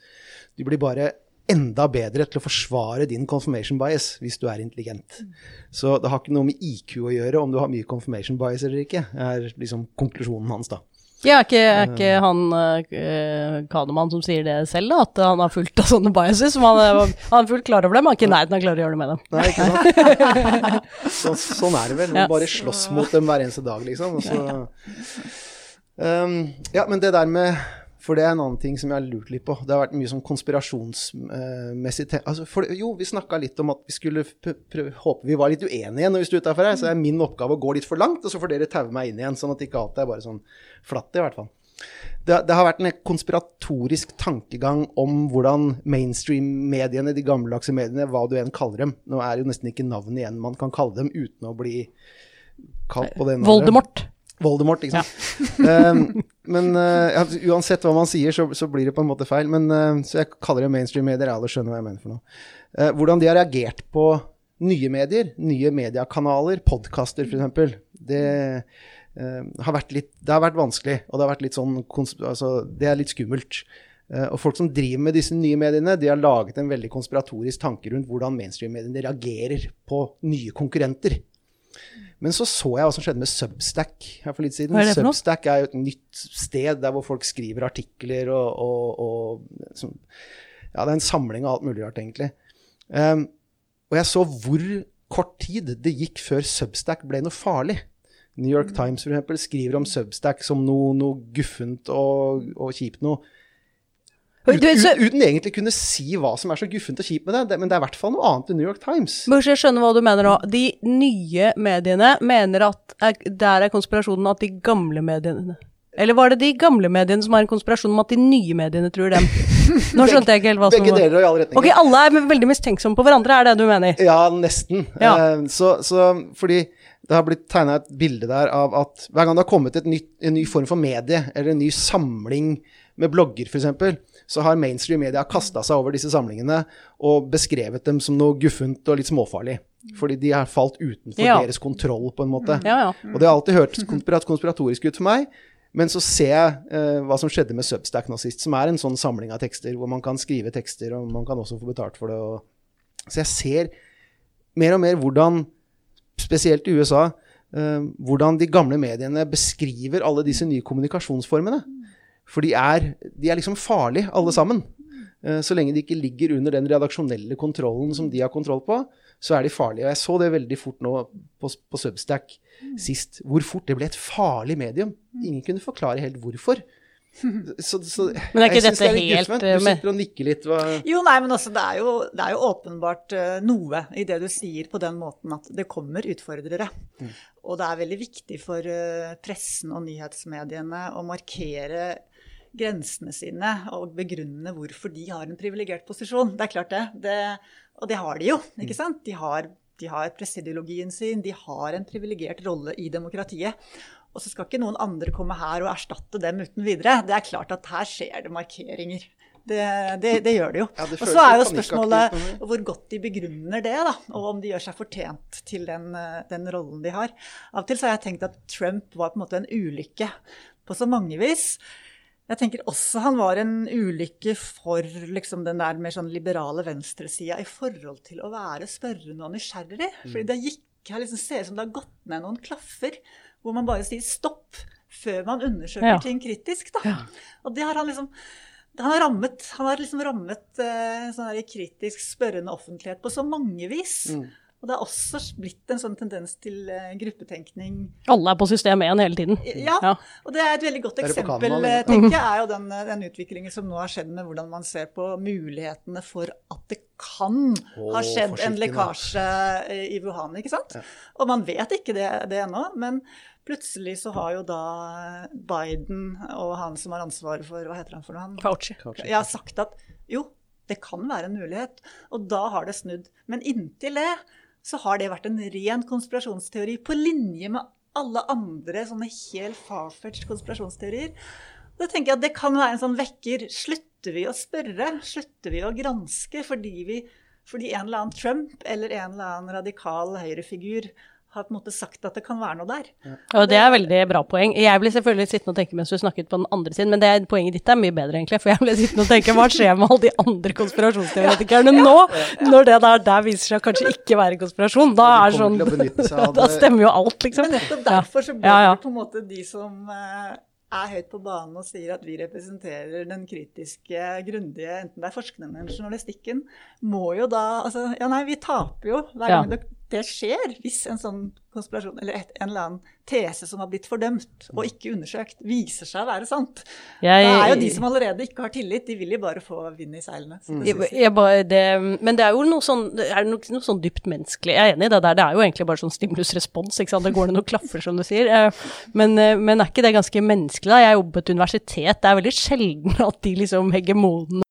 Du blir bare enda bedre til å forsvare din confirmation bias hvis du er intelligent. Så det har ikke noe med IQ å gjøre om du har mye confirmation bias eller ikke, er liksom konklusjonen hans, da. Ja, er ikke, er ikke han uh, Kanemann som sier det selv, da? At han har fulgt av sånne biases? Som han, han er fullt klar over dem, han er ikke i nærheten av å klare å gjøre det med dem. Nei, ikke sant. så, sånn er det vel. Man bare slåss mot dem hver eneste dag, liksom. Så, um, ja, men det der med for det er en annen ting som jeg har lurt litt på. Det har vært mye sånn konspirasjonsmessig altså Jo, vi snakka litt om at vi skulle håpe vi var litt uenige når vi sto utafor her. Så er min oppgave å gå litt for langt, og så får dere taue meg inn igjen. Sånn at ikke alt er bare sånn flatt, i hvert fall. Det, det, har vært en konspiratorisk tankegang om hvordan mainstream-mediene, de gammeldagse mediene, hva du enn kaller dem Nå er det jo nesten ikke navnet igjen man kan kalle dem uten å bli kalt på det navnet. Voldemort. Voldemort, ikke sant. Ja. um, men uh, uansett hva man sier, så, så, blir det på en måte feil. Men, uh, så jeg kaller det mainstream-medier. Alle skjønner hva jeg mener for noe. Uh, hvordan de har reagert på nye medier, nye mediekanaler, podkaster f.eks. Det, har vært litt, det har vært vanskelig, og det har vært litt sånn altså, Det er litt skummelt. og folk som driver med disse nye mediene, de har laget en veldig konspiratorisk tanke rundt hvordan mainstream-mediene reagerer på nye konkurrenter. Men så så jeg hva som skjedde med Substack her for litt siden. Er Substack er jo et nytt sted der hvor folk skriver artikler og, og, og som, Ja, det er en samling av alt mulig rart, egentlig. Um, og jeg så hvor kort tid det gikk før Substack ble noe farlig. New York mm. Times for eksempel, skriver om Substack som noe, noe guffent og, og kjipt noe. Ut, uten egentlig kunne si hva som er så guffent og kjipt med det. Men det er i hvert fall noe annet enn New York Times. Bør jeg skjønner hva du mener nå. De nye mediene mener at der er konspirasjonen at de gamle mediene Eller var det de gamle mediene som har en konspirasjon om at de nye mediene tror dem? Nå skjønte jeg ikke helt hva som Begge deler og i alle retninger. Ok, alle er veldig mistenksomme på hverandre, er det du mener? Ja, nesten. Ja. Uh, så, så, fordi det har blitt tegna et bilde der av at hver gang det har kommet nytt, en ny form for medie, eller en ny samling med blogger f.eks., så har mainstream media kasta seg over disse samlingene og beskrevet dem som noe guffent og litt småfarlig. Fordi de har falt utenfor ja. deres kontroll, på en måte. Ja, ja. Og det har alltid hørtes konspiratorisk ut for meg. Men så ser jeg eh, hva som skjedde med Substack nå sist, som er en sånn samling av tekster hvor man kan skrive tekster, og man kan også få betalt for det. Og... Så jeg ser mer og mer hvordan, spesielt i USA, eh, hvordan de gamle mediene beskriver alle disse nye kommunikasjonsformene. For de er, de er liksom farlige, alle sammen. Eh, så lenge de ikke ligger under den redaksjonelle kontrollen som de har kontroll på, så er de farlige. Og jeg så det veldig fort nå på, på Substack sist, hvor fort det ble et farlig medium. Ingen kunne forklare helt hvorfor. Så, så, men er ikke dette det er helt. Du sitter og nikker litt. Hva? Jo, nei, men altså, det er jo, det er jo åpenbart uh, noe i det du sier på den måten at det kommer utfordrere. Mm. Og det er veldig viktig for pressen og nyhetsmediene å markere grensene sine og begrunne hvorfor de har en privilegert posisjon. Det er klart det. det og det har de jo. ikke mm. sant? De har, de har presseideologien sin, de har en privilegert rolle i demokratiet. Og så skal ikke noen andre komme her og erstatte dem uten videre. Det er klart at her skjer det markeringer. Det, det, det gjør det jo. Ja, det og så er jo spørsmålet hvor godt de begrunner det, da, og om de gjør seg fortjent til den, den rollen de har. Av og til så har jeg tenkt at Trump var på en måte en ulykke på så mange vis. Jeg tenker også han var en ulykke for liksom, den der mer sånn liberale venstresida i forhold til å være spørrende og nysgjerrig. Fordi det gikk her liksom ser ut som det har gått ned noen klaffer, hvor man bare sier stopp før man undersøker Ja. ting kritisk. Da. Og det har han liksom han har rammet, han har liksom rammet eh, sånn kritisk spørrende offentlighet på så mange vis. Mm. Og det har også blitt en sånn tendens til eh, gruppetenkning. Alle er på system 1 hele tiden. Ja, Ja. og det er et veldig godt eksempel, Canva, eh, tenker jeg, er jo den, eh, den utviklingen som nå har skjedd med hvordan man ser på mulighetene for at det kan oh, ha skjedd en lekkasje i Wuhan, ikke sant? Og man vet ikke det, det ennå, men plutselig så har jo da Biden og han som har ansvaret for Hva heter han for noe? Han, Fauci. Jeg har sagt at jo, det kan være en mulighet. Og da har det snudd. Men inntil det så har det vært en ren konspirasjonsteori på linje med alle andre sånne helt farfetched konspirasjonsteorier. Da tenker jeg at det kan være en sånn vekker. Slutter vi å spørre? Slutter vi å granske fordi, vi, fordi en eller annen Trump eller en eller annen radikal høyrefigur har på en måte sagt at det kan være noe der? Og det er veldig bra poeng. Jeg ble selvfølgelig sittende og tenke mens du snakket på den andre siden, men det er, poenget ditt er mye bedre, egentlig. For jeg ble sittende og tenke hva skjer med alle de andre konspirasjonsteoretikerne nå? Når det der, der viser seg å kanskje ikke være konspirasjon. Da er sånn Da stemmer jo alt, liksom. Men nettopp derfor så blir Ja, ja. det på en måte de som eh, er høyt på banen og sier at vi representerer den kritiske, grundige, enten det er forskningen eller journalistikken, må jo da altså, Ja, nei, vi taper jo hver Ja. gang det, det skjer, hvis en sånn konspirasjon eller et, en eller annen tese som har blitt fordømt og ikke undersøkt, viser seg å være sant. Jeg- det er jo de som allerede ikke har tillit, de vil jo bare få vind i seilene. det Jeg, jeg bare, det, men det er jo noe sånn, det er noe, noe sånn dypt menneskelig. Jeg er enig i det der. Det er jo egentlig bare sånn stimulus-respons. ikke sant? Det går ned noen klaffer, som du sier. Eh, Men, eh, men er ikke det ganske menneskelig? da? Jeg jobber på et universitet. Det er veldig sjelden at de liksom hegemonene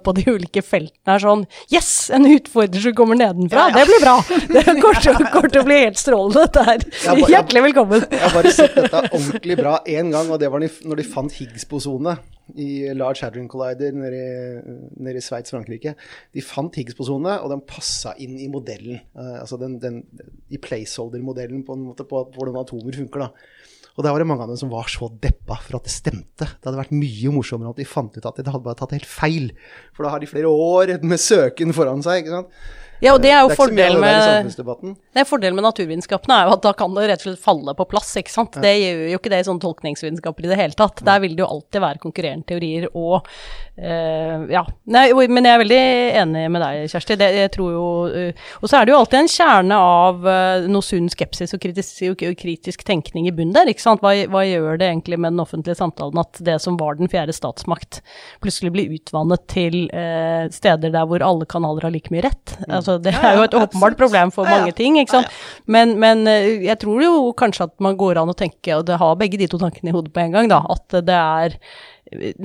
på de ulike feltene er sånn Yes! En utfordrer som kommer nedenfra! Det blir bra! Det kommer til, å bli helt strålende, dette her. Hjertelig velkommen. Jeg har bare sett dette ordentlig bra én gang, og det var når de fant Higgs-bosonene i Large Hadron Collider nede i, nede i Sveits, Frankrike. De fant Higgs-bosonene, og de passa inn i modellen. eh, altså den, den, I placeholder-modellen på en måte på hvordan atomer funker. da. Og der var det mange av dem som var så deppa for at det stemte. Det hadde vært mye morsommere at de fant ut at de hadde bare tatt helt feil. For da har de flere år med søken foran seg. ikke sant? Ja, og det er jo det er fordelen med. Det er Fordelen med naturvitenskapene er jo at da kan det rett og slett falle på plass. ikke sant? Det gjør jo ikke det i sånne tolkningsvitenskaper i det hele tatt. Der vil det jo alltid være konkurrerende teorier og uh, Ja. Nei, men jeg er veldig enig med deg, Kjersti. Det, jeg tror jo, uh, og så er det jo alltid en kjerne av uh, noe sunn skepsis og kritisk, og kritisk tenkning i bunnen der. ikke sant? Hva, hva gjør det egentlig med den offentlige samtalen at det som var den fjerde statsmakt, plutselig blir utvannet til steder der hvor alle kanaler har like mye rett? Altså, det Ja, er jo et åpenbart problem for mange ting. ikke sant? Men, men eh, jeg tror jo kanskje at man går an å tenke, og det har begge de to tankene i hodet på en gang, da, at det er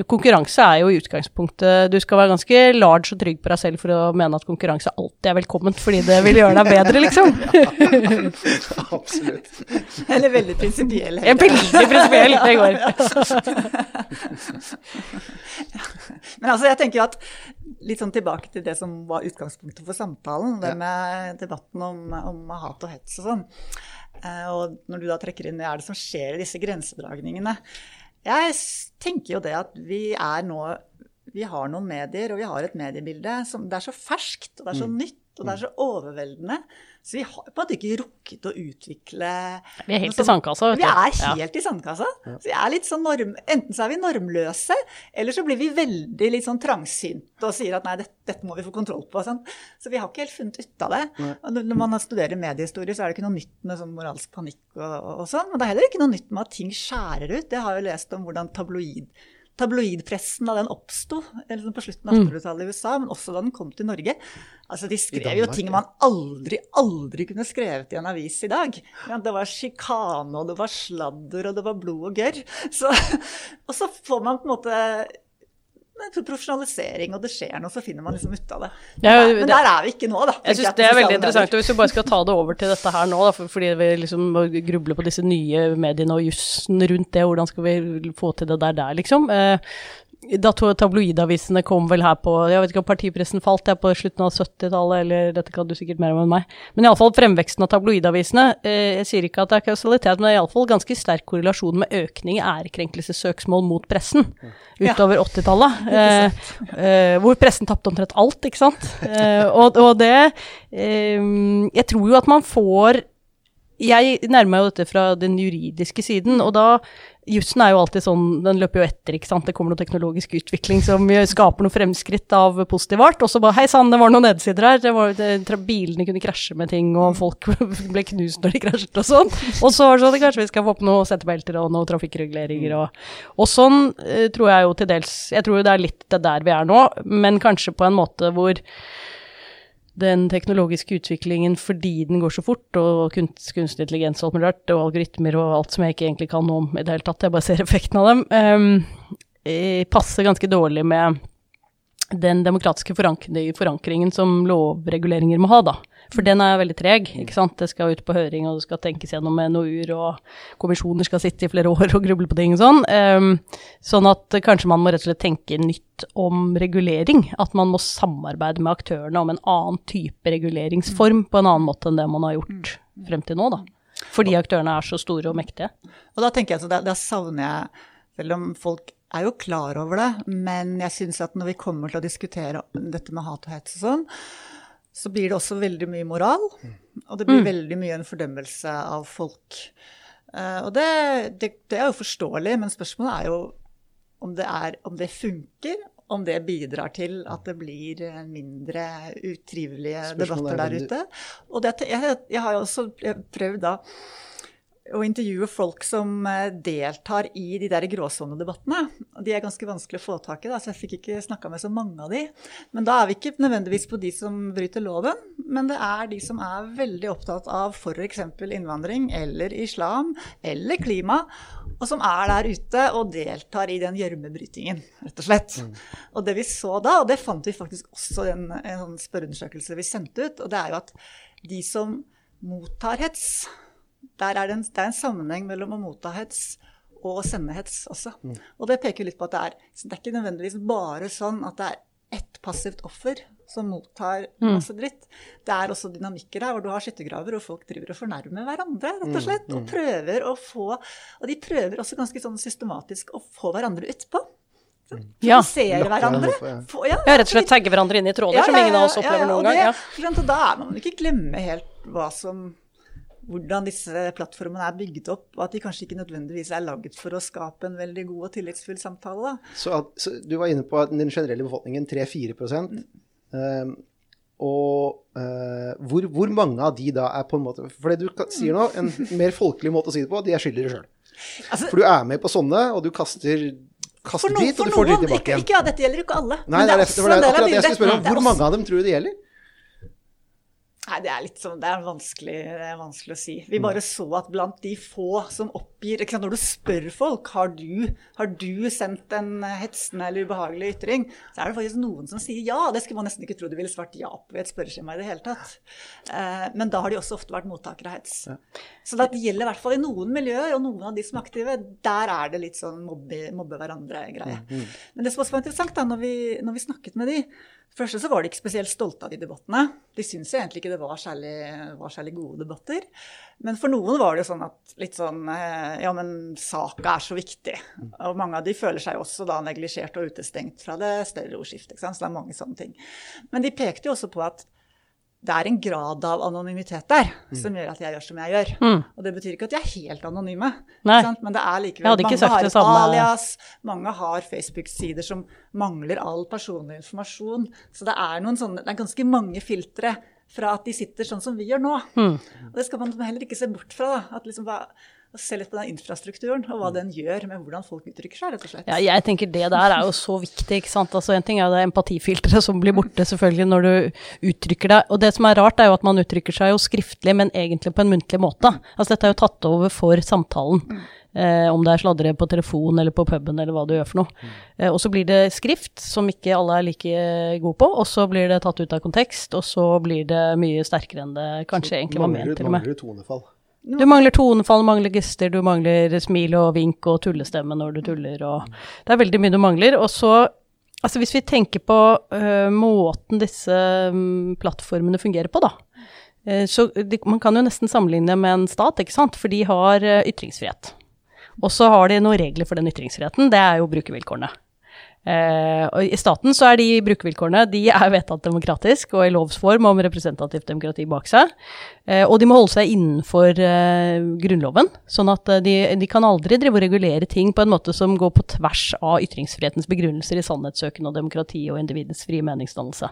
Konkurranse er jo i utgangspunktet Du skal være ganske large og trygg på deg selv for å mene at konkurranse alltid er velkomment, fordi det vil gjøre deg bedre, liksom. Absolutt. Eller veldig prinsipiell. Er veldig prinsipiell, det går. Men altså, jeg tenker at litt sånn tilbake til det som var utgangspunktet for samtalen, det med debatten om, om hat og hets og sånn. Eh, og når du da trekker inn det, er det som skjer i disse grensedragningene. Jeg tenker jo det at vi er nå Vi har noen medier, og vi har et mediebilde som det er så ferskt, og det er så nytt, og det er så overveldende. Så vi har på en måte ikke rukket å utvikle Vi er helt i sandkassa, vet du. Vi er er Ja. helt i sandkassa. Så jeg er litt sånn norm, enten så er vi normløse, eller så blir vi veldig litt sånn trangsynte og sier at nei, dette, dette må vi få kontroll på. Sånn. Så vi har ikke helt funnet ut av det. Og når man studerer mediehistorie, så er det ikke noe nytt med sånn moralsk panikk og, og, og sånn. Men det er heller ikke noe nytt med at ting skjærer ut. Jeg har jo lest om hvordan tabloid tabloidpressen da den oppsto liksom på slutten av 1800-tallet i USA, men også da den kom til Norge. Altså, De skrev jo ting man aldri, aldri kunne skrevet i en avis i dag. Ja, det var sjikane, og det var sladder, og det var blod og gørr. Og så får man på en måte profesjonalisering, og det skjer noe, så finner man liksom ut av det. Ja, Men der- det- men der er vi ikke nå, da. Jeg syns det er veldig interessant. Og hvis vi bare skal ta det over til dette her nå, da, for, fordi vi liksom grubler på disse nye mediene og jussen rundt det, hvordan skal vi få til det der der, liksom. Eh, da tabloidavisene kom vel her på Jeg vet ikke om partipressen falt jeg på slutten av 70-tallet, eller dette kan du sikkert mer om enn meg. Men iallfall fremveksten av tabloidavisene. Eh, jeg sier ikke at det er kausalitet, men det er iallfall ganske sterk korrelasjon med økning i ærekrenkelsessøksmål mot pressen Ja. utover 80-tallet. Eh, eh, hvor pressen tapte omtrent alt, ikke sant. Eh, og, og det eh, Jeg tror jo at man får Jeg nærmer meg jo dette fra den juridiske siden, og da Jussen er jo alltid sånn, den løper jo etter, ikke sant. Det kommer noe teknologisk utvikling som skaper noe fremskritt av positiv art, og så bare hei sann, det var noen nedsider her. Det var, det, bilene kunne krasje med ting, og folk ble knust når de krasjet og sånn. Og så var det sånn, kanskje vi skal få opp noen setebelter og noen trafikkreguleringer og Og sånn eh, tror jeg jo til dels Jeg tror det er litt det der vi er nå, men kanskje på en måte hvor den teknologiske utviklingen fordi den går så fort, og kunst, kunstig intelligens og alt mulig rart, og algoritmer og alt som jeg ikke egentlig kan noe om i det hele tatt, jeg bare ser effekten av dem, eh, passer ganske dårlig med den demokratiske forankringen som lovreguleringer må ha, da. For den er veldig treg, ikke sant. Det skal ut på høring, og det skal tenkes gjennom med NOU-er, og kommisjoner skal sitte i flere år og gruble på ting og sånn. Um, sånn at kanskje man må rett og slett tenke nytt om regulering. At man må samarbeide med aktørene om en annen type reguleringsform på en annen måte enn det man har gjort frem til nå, da. Fordi aktørene er så store og mektige. Og da tenker jeg så da, da savner jeg, selv om folk er jo klar over det, men jeg syns at når vi kommer til å diskutere dette med hat og hets og sånn, så blir det også veldig mye moral. Og det blir veldig mye en fordømmelse av folk. Uh, og det, det, det er jo forståelig, men spørsmålet er jo om det, er, om det funker. Om det bidrar til at det blir eh, mindre utrivelige Spørsmålet debatter er der ute. Og det, jeg, jeg har jo også prøvd da å intervjue folk som eh, deltar i de der gråsonedebattene. De er ganske vanskelig å få tak i, da, så jeg fikk ikke snakka med så mange av de. Men da er vi ikke nødvendigvis på de som bryter loven, men det er de som er veldig opptatt av f.eks. innvandring eller islam eller klima, og som er der ute og deltar i den gjørmebrytingen, rett og slett. Og det vi så da, og det fant vi faktisk også i en, en sånn spørreundersøkelse vi sendte ut, og det er jo at de som mottar hets der er det, en, det er en sammenheng mellom å motta hets og å sende hets også. Og det peker litt på at det er, så det er ikke nødvendigvis bare sånn at det er ett passivt offer som mottar masse dritt. Det er også dynamikker her hvor du har skyttergraver og folk driver og fornærmer hverandre, rett og slett. Og prøver å få Og de prøver også ganske sånn systematisk å få hverandre utpå. Ja. Hverandre. ja. Få, ja, Ja, rett og slett tagge hverandre inn i tråder som ingen av oss opplever noen gang. det- Ja. Og da er man ikke glemme helt hva som hvordan disse plattformene er bygget opp, og at de kanskje ikke nødvendigvis er laget for å skape en veldig god og tillitsfull samtale. Så, at, så du var inne på at den generelle befolkningen 3-4 um, Og uh, hvor, hvor mange av de da er på en måte For det du sier nå, en mer folkelig måte å si det på, de er skyldige sjøl. Altså, For du er med på sånne, og du kaster, kaster noen, dit, og du får drit tilbake igjen. ikke, ja, dette gjelder jo ikke alle. Nei, men det er, også det er, det, del av akkurat det jeg skulle spørre om. Er Hvor mange av dem tror du det gjelder? Nei, det er litt sånn, det er vanskelig, det er vanskelig å si. Vi bare så at blant de få som oppgir sant, Når du spør folk har du har du sendt en hetsende eller ubehagelig ytring, så er det faktisk noen som sier ja. Det skulle man nesten ikke tro de ville svart ja på i et spørreskjema i det hele tatt. Eh, men da har de også ofte vært mottakere av hets. Så det gjelder i hvert fall i noen miljøer, og noen av de som er aktive, der er det litt sånn mobbe, mobbe hverandre-greie. Men det som også var interessant da, når vi, når vi snakket med de, Først så var de ikke spesielt stolte av de debattene. De syntes egentlig ikke det var særlig, var særlig gode debatter. Men for noen var det jo sånn at litt sånn eh, Ja, men saka er så viktig. Og mange av de føler seg også da neglisjert og utestengt fra det større ordskiftet. Så det er mange sånne ting. Men de pekte jo også på at det er en grad av anonymitet der som gjør at jeg gjør som jeg gjør. Og det betyr ikke at de er helt anonyme, men det er likevel Mange har et samme. alias, mange har Facebook-sider som mangler all personlig informasjon. Så det er, sånne, det er ganske mange filtre fra at de sitter sånn som vi gjør nå. Mm. Og det skal man heller ikke se bort fra. Da. At liksom, hva, og se litt på den infrastrukturen, og hva den gjør med hvordan folk uttrykker seg, rett og slett. Ja, jeg tenker det der er jo så viktig, ikke sant. Altså en ting er jo det empatifilteret som blir borte, selvfølgelig, når du uttrykker deg. Og det som er rart, er jo at man uttrykker seg jo skriftlig, men egentlig på en muntlig måte. Altså dette er jo tatt over for samtalen. Eh, om det er sladre på telefon eller på puben eller hva du gjør for noe. Eh, og så blir det skrift, som ikke alle er like gode på, og så blir det tatt ut av kontekst, og så blir det mye sterkere enn det kanskje egentlig var ment, til og med. Mangler tonefall. Du mangler tonefall, mangler gester, du mangler smil og vink og tullestemme når du tuller, og Det er veldig mye du mangler. Og så, altså hvis vi tenker på uh, måten disse um, plattformene fungerer på, da. Uh, så de, man kan jo nesten sammenligne med en stat, ikke sant, for de har uh, ytringsfrihet. Og så har de noen regler for den ytringsfriheten, det er jo brukervilkårene. Og I staten så er de brukervilkårene de er vedtatt demokratisk og i lovs form om representativt demokrati bak seg. Eh, og de må holde seg innenfor eh, Grunnloven, sånn at eh, de, de, kan aldri drive og regulere ting på en måte som går på tvers av ytringsfrihetens begrunnelser i sannhetssøken og demokrati og individets frie meningsdannelse.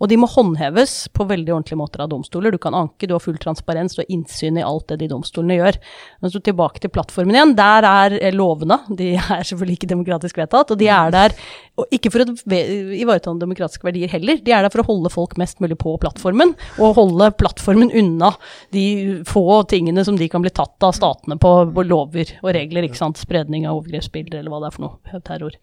Og de må håndheves på veldig ordentlige måter av domstoler. Du kan anke, du har full transparens, du har innsyn i alt det de domstolene gjør. Men så tilbake til plattformen igjen. Der er lovene, de er selvfølgelig ikke demokratisk vedtatt, og de er der og ikke for å ivareta demokratiske verdier heller, de er der for å holde folk mest mulig på plattformen, og holde plattformen unna de få tingene som de kan bli tatt av statene på, på lover og regler. ikke sant? Spredning av overgrepsbilder eller hva det er for noe. Terror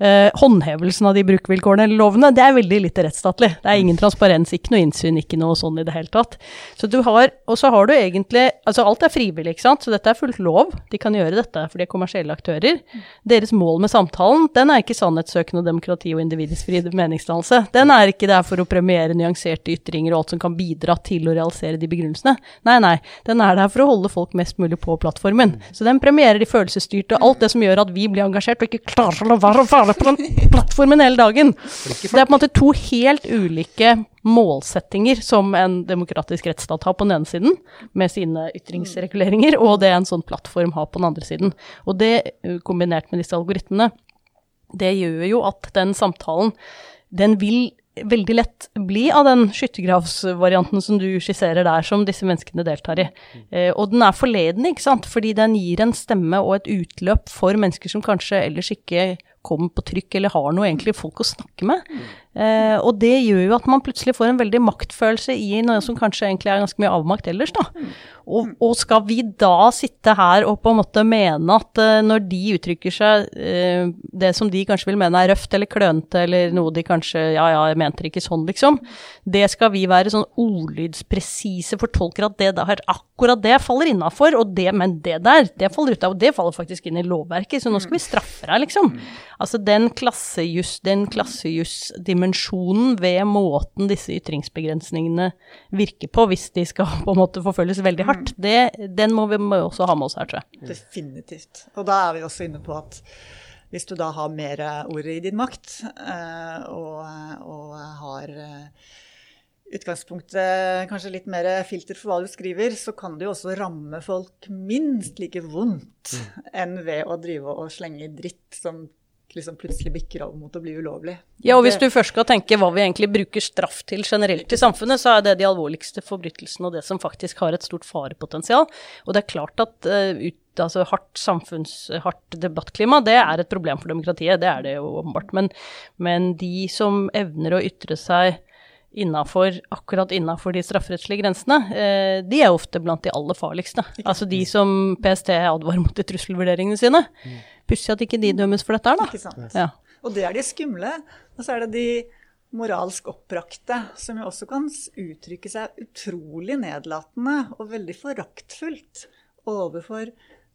eh, håndhevelsen av de brukervilkårene eller lovene, det er veldig lite rettsstatlig. Det er ingen transparens, ikke noe innsyn, ikke noe sånn i det hele tatt. Så du har, og så har du egentlig Altså alt er frivillig, ikke sant, så dette er fullt lov. De kan gjøre dette, for de er kommersielle aktører. Deres mål med samtalen, den er ikke sannhetssøkende og demokrati og individets frie meningsdannelse. Den er ikke der for å premiere nyanserte ytringer og alt som kan bidra til å realisere de begrunnelsene. Nei, nei. Den er der for å holde folk mest mulig på plattformen. Så den premierer de følelsesstyrte, alt det som gjør at vi blir engasjert og ikke klarer å la være å være den plattformen hele dagen. Det er på en måte to helt ulike målsettinger som en demokratisk rettsstat har på den ene siden, med sine ytringsreguleringer, og det en sånn plattform har på den andre siden. Og det, kombinert med disse algoritmene, det gjør jo at den samtalen, den vil veldig lett bli av den skyttergravsvarianten som du skisserer der, som disse menneskene deltar i. Eh, og den er forledende, ikke sant, fordi den gir en stemme og et utløp for mennesker som kanskje ellers ikke kommer på trykk eller har noe egentlig folk å snakke med. Eh, og det gjør jo at man plutselig får en veldig maktfølelse i noe som kanskje egentlig er ganske mye avmakt ellers, da. Og, og skal vi da sitte her og på en måte mene at eh, når de uttrykker seg eh, det som de kanskje vil mene er røft eller klønete eller noe de kanskje Ja, ja, jeg mente det ikke sånn, liksom. Det skal vi være sånn ordlydspresise fortolker at det der, akkurat det faller innafor, og det, men det der, det faller ut av, og det faller faktisk inn i lovverket, så nå skal vi straffe deg, liksom. Altså den klassejuss, den klassejussdimensjonen ved måten disse ytringsbegrensningene virker på, hvis de skal på en måte forfølges veldig hardt, mm. det, den må vi også ha med oss her, tror jeg. Definitivt. Og da er vi også inne på at hvis du da har mer ord i din makt, eh, og, og har eh, utgangspunktet kanskje litt mer filter for hva du skriver, så kan det jo også ramme folk minst like vondt mm. enn ved å drive og slenge dritt som liksom plutselig bikker over mot å bli ulovlig. Ja, og hvis du først skal tenke hva vi egentlig bruker straff til generelt i samfunnet, så er det de alvorligste forbrytelsene og det som faktisk har et stort farepotensial. Og det er klart at uh, ut, altså hardt samfunns, hardt debattklima, det er et problem for demokratiet. Det er det jo åpenbart. Men, men de som evner å ytre seg Innenfor, akkurat innafor de strafferettslige grensene, eh, de er ofte blant de aller farligste. Altså de som PST advarer mot i trusselvurderingene sine. Mm. Pussig at ikke de dømmes for dette her, da. Ikke sant. Ja. Og det er de skumle. Og så er det de moralsk oppbrakte, som jo også kan uttrykke seg utrolig nedlatende og veldig foraktfullt overfor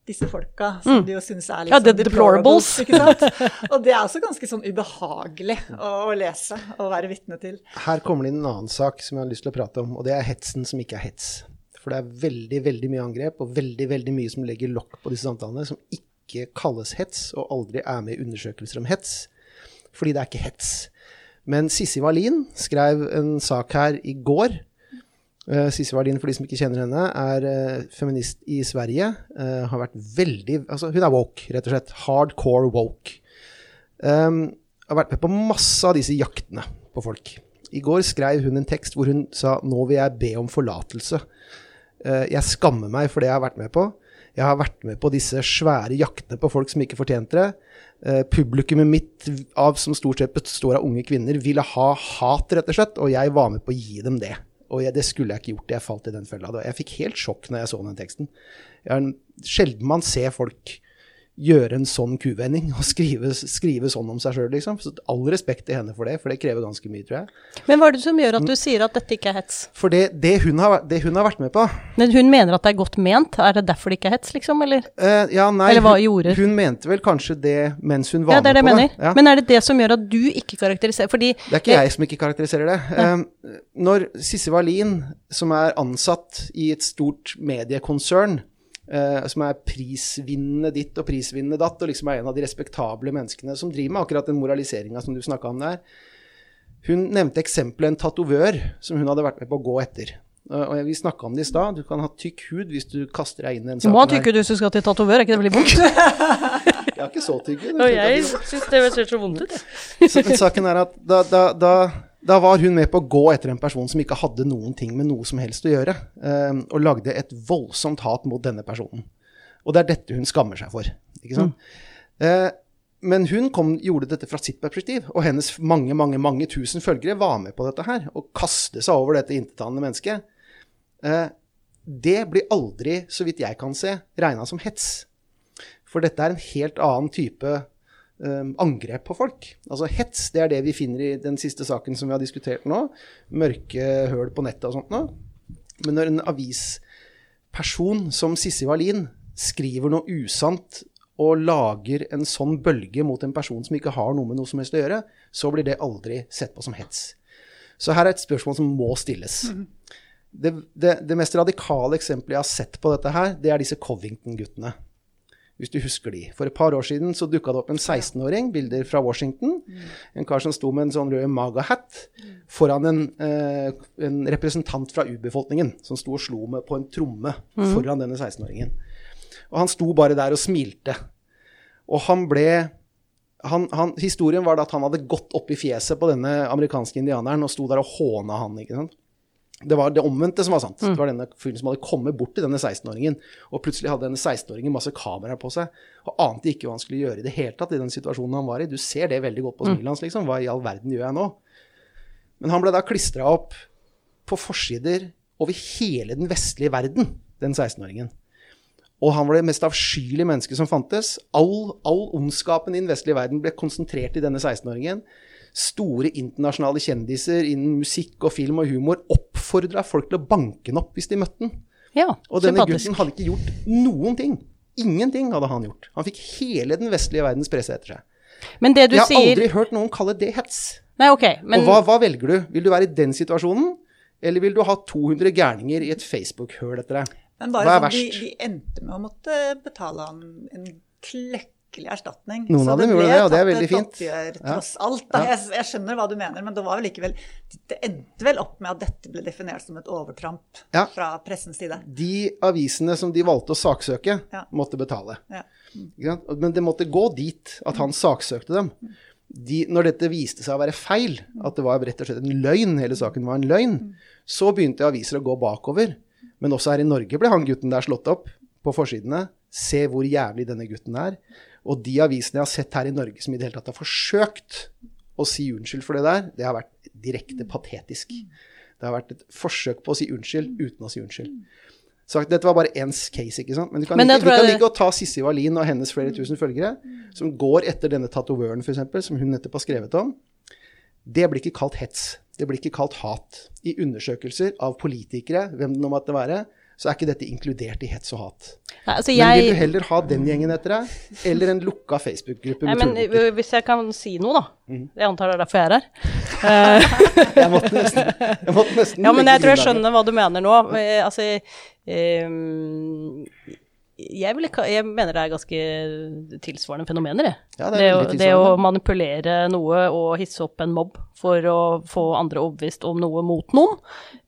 disse folka, som mm. de jo syns er litt ja, sånn deplorables. Ikke sant? Og det er også ganske sånn ubehagelig å, å lese og være vitne til. Her kommer det inn en annen sak som jeg har lyst til å prate om, og det er hetsen som ikke er hets. For det er veldig, veldig mye angrep og veldig, veldig mye som legger lokk på disse samtalene, som ikke ikke kalles hets, og aldri er med i undersøkelser om hets. Fordi det er ikke hets. Men Sissi Wallin skrev en sak her i går. Uh, Sissi Wardin, for de som ikke kjenner henne, er uh, feminist i Sverige. Uh, har vært veldig Altså, hun er woke, rett og slett. Hardcore woke. Um, har vært med på masse av disse jaktene på folk. I går skrev hun en tekst hvor hun sa 'Nå vil jeg be om forlatelse'. jeg skammer meg for det jeg har vært med på. Jeg har vært med på disse svære jaktene på folk som ikke fortjente det. Eh, publikummet mitt, av, som stort sett består av unge kvinner, ville ha hat, rett og slett, og jeg var med på å gi dem det. Og jeg, det skulle jeg ikke gjort. Jeg falt i den fella. Jeg fikk helt sjokk når jeg så den teksten. Jeg, sjelden man ser folk gjøre en sånn kuvending og skrive, skrive sånn om seg sjøl, liksom. Så all respekt til henne for det, for det krever ganske mye, tror jeg. Men hva er det som gjør at du sier at dette ikke er hets? For det, det, hun, har, det hun, har, vært med på Men hun mener at det er godt ment? Er det derfor det ikke er hets, liksom, eller? Uh, ja, nei, eller hva hun, gjorde hun mente vel kanskje det mens hun var ja, det er med det på mener. det. Ja. Men er det det som gjør at du ikke karakteriserer Fordi Det er ikke jeg som ikke karakteriserer det. Uh, når Sisse Wallin, som er ansatt i et stort mediekonsern, Uh, som er prisvinnende ditt og prisvinnende datt, og liksom er en av de respektable menneskene som driver med akkurat den moraliseringa som du snakka om der. Hun nevnte eksempelet en tatovør som hun hadde vært med på å gå etter. Uh, og Vi snakka om det i stad. Du kan ha tykk hud hvis du kaster deg inn i den saken. Du må ha tykk hud hvis du skal til tatovør, er ikke det veldig vondt? jeg har ikke så tykk hud. Og jeg syns det ser så vondt ut, jeg. saken er at da, da, da da var hun med på å gå etter en person som ikke hadde noen ting med noe som helst å gjøre, eh, og lagde et voldsomt hat mot denne personen. Og det er dette hun skammer seg for. ikke sant? Mm. Eh, men hun kom, gjorde dette fra sitt perspektiv, og hennes mange mange, mange tusen følgere var med på dette her, og kastet seg over dette intetanende mennesket. Eh, det blir aldri, så vidt jeg kan se, regna som hets. For dette er en helt annen type angrep på folk. Altså hets, det er det vi finner i den siste saken som vi har diskutert nå. Mørke høl på nettet og sånt nå. Men når en avisperson som Sissi Wallin skriver noe usant og lager en sånn bølge mot en person som ikke har noe med noe som helst å gjøre, så blir det aldri sett på som hets. Så her er et spørsmål som må stilles. Mm. Det, det, det mest radikale eksempelet jeg har sett på dette her, det er disse Covington-guttene hvis du husker de. For et par år siden så dukka det opp en 16-åring, bilder fra Washington. En kar som sto med en sånn rød maga-hat foran en, eh, en, representant fra urbefolkningen som sto og slo med på en tromme mm. foran denne 16-åringen. Og han sto bare der og smilte. Og han ble han, han, Historien var at han hadde gått opp i fjeset på denne amerikanske indianeren og sto der og håna han. ikke sant? Det var det omvendte som var sant. Mm. Det var denne fyren som hadde kommet bort til denne 16-åringen, og plutselig hadde denne 16-åringen masse kameraer på seg og ante ikke hva han skulle gjøre i det hele tatt i den situasjonen han var i. Du ser det veldig godt på mm. smilet hans, liksom. Hva i all verden gjør jeg nå? Men han ble da klistra opp på forsider over hele den vestlige verden, den 16-åringen. Og han var det mest avskyelige mennesket som fantes. All, all ondskapen i den vestlige verden ble konsentrert i denne 16-åringen store internasjonale kjendiser innen musikk og film og humor oppfordra folk til å banke den opp hvis de møtte den. Ja, og denne sympatisk. gutten hadde ikke gjort noen ting. Ingenting hadde han gjort. Han fikk hele den vestlige verdens presse etter seg. Men det du Jeg har sier... aldri hørt noen kalle det hets. Nei, ok. Men... Og hva, hva, velger du? Vil du være i den situasjonen, eller vil du ha 200 gærninger i et Facebook-høl etter deg? Men bare hva er sånn, verst? De, de endte med å måtte betale han en klekk skikkelig erstatning. Noen av dem gjorde det, og det er veldig fint. Oppgjør, tross ja. alt. Da. Jeg, jeg, skjønner hva du mener, men det var vel likevel Det endte vel opp med at dette ble definert som et overtramp ja. fra pressens side. De avisene som de valgte å saksøke, ja. måtte betale. Mm. Men det måtte gå dit at han saksøkte dem. De, når dette viste seg å være feil, at det var rett og slett en løgn, hele saken var en løgn, så begynte aviser å gå bakover. Men også her i Norge ble han gutten der slått opp på forsidene. Se hvor jævlig denne gutten er. Og de avisene jeg har sett her i Norge som i det hele tatt har forsøkt å si unnskyld for det der, det har vært direkte patetisk. Det har vært et forsøk på å si unnskyld uten å si unnskyld. Så dette var bare ens case, ikke sant? Men du kan, Men like, du kan like å ta Sissi Wallin og hennes flere tusen følgere, som går etter denne tatovøren, f.eks., som hun nettopp har skrevet om. Det blir ikke kalt hets. Det blir ikke kalt hat. I undersøkelser av politikere, hvem det nå måtte være, så er ikke dette inkludert i hets og hat. Nei, altså jeg... Men vil du heller ha den gjengen etter deg, eller en lukka Facebook-gruppe med tullebukker? Hvis jeg kan si noe, da. Mm. Jeg antar det er derfor jeg er her. jeg måtte nesten, jeg måtte nesten Ja, men jeg tror jeg skjønner hva du mener nå. Eh, altså, um, jeg, vil, jeg, mener det er ganske tilsvarende fenomener, jeg. Ja, det, det, det, å manipulere noe og hisse opp en mobb for å få andre overbevist om noe mot noen.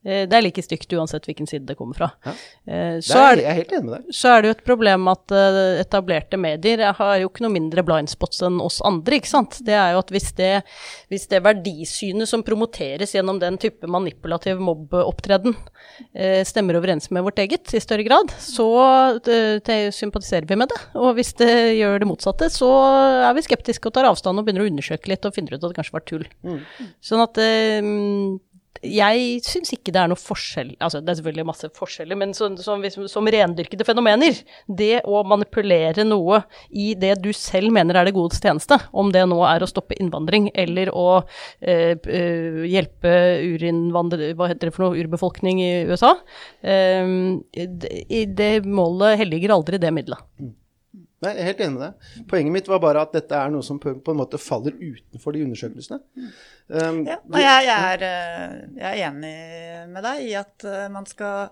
Eh, det er like stygt uansett hvilken side det kommer fra. Ja. Eh, så, er, jeg er helt enig med deg. så er det jo et problem at uh, etablerte medier har jo ikke noe mindre blindspots enn oss andre, ikke sant. Det er jo at hvis det, hvis det verdisynet som promoteres gjennom den type manipulativ mobbeopptreden, stemmer overens med vårt eget i større grad, så sympatiserer vi med det. Og hvis det gjør det motsatte, så er vi skeptiske og tar avstand og begynner å undersøke litt og finner ut at det kanskje var tull. Mm. Sånn at jeg syns ikke det er noe forskjell Altså, det er selvfølgelig masse forskjeller, men som, som, som, rendyrkede fenomener Det å manipulere noe i det du selv mener er det godes tjeneste, om det nå er å stoppe innvandring eller å eh, eh, hjelpe. Hva heter det for noe? Urbefolkning i USA. Eh, det, det målet helliger aldri det middelet. Nei, jeg er helt enig med deg. Poenget mitt var bare at dette er noe som på, en måte faller utenfor de undersøkelsene. Um, ja, jeg, jeg, er, eh, jeg, er, enig med deg i at eh, man skal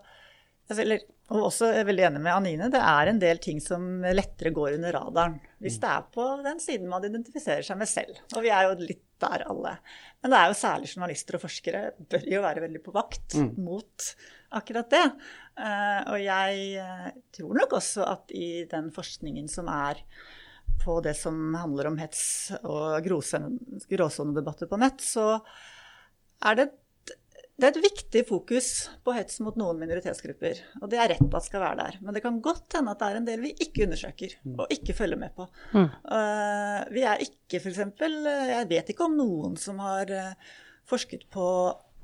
eller, Og også er veldig enig med Anine. Det er en del ting som lettere går under radaren. Hvis det er på den siden man identifiserer seg med selv. Og vi er jo litt der alle. Men det er jo særlig journalister og forskere bør jo være veldig på vakt mm. mot akkurat det. Uh, og jeg uh, tror nok også at i den forskningen som er på det som handler om hets og gråsonedebatter på nett, så er det, det er et viktig fokus på hets mot noen minoritetsgrupper. Og det er rett at skal være der. Men det kan godt hende at det er en del vi ikke undersøker mm. og ikke følger med på. Mm. Uh, vi er ikke f.eks. Jeg vet ikke om noen som har forsket på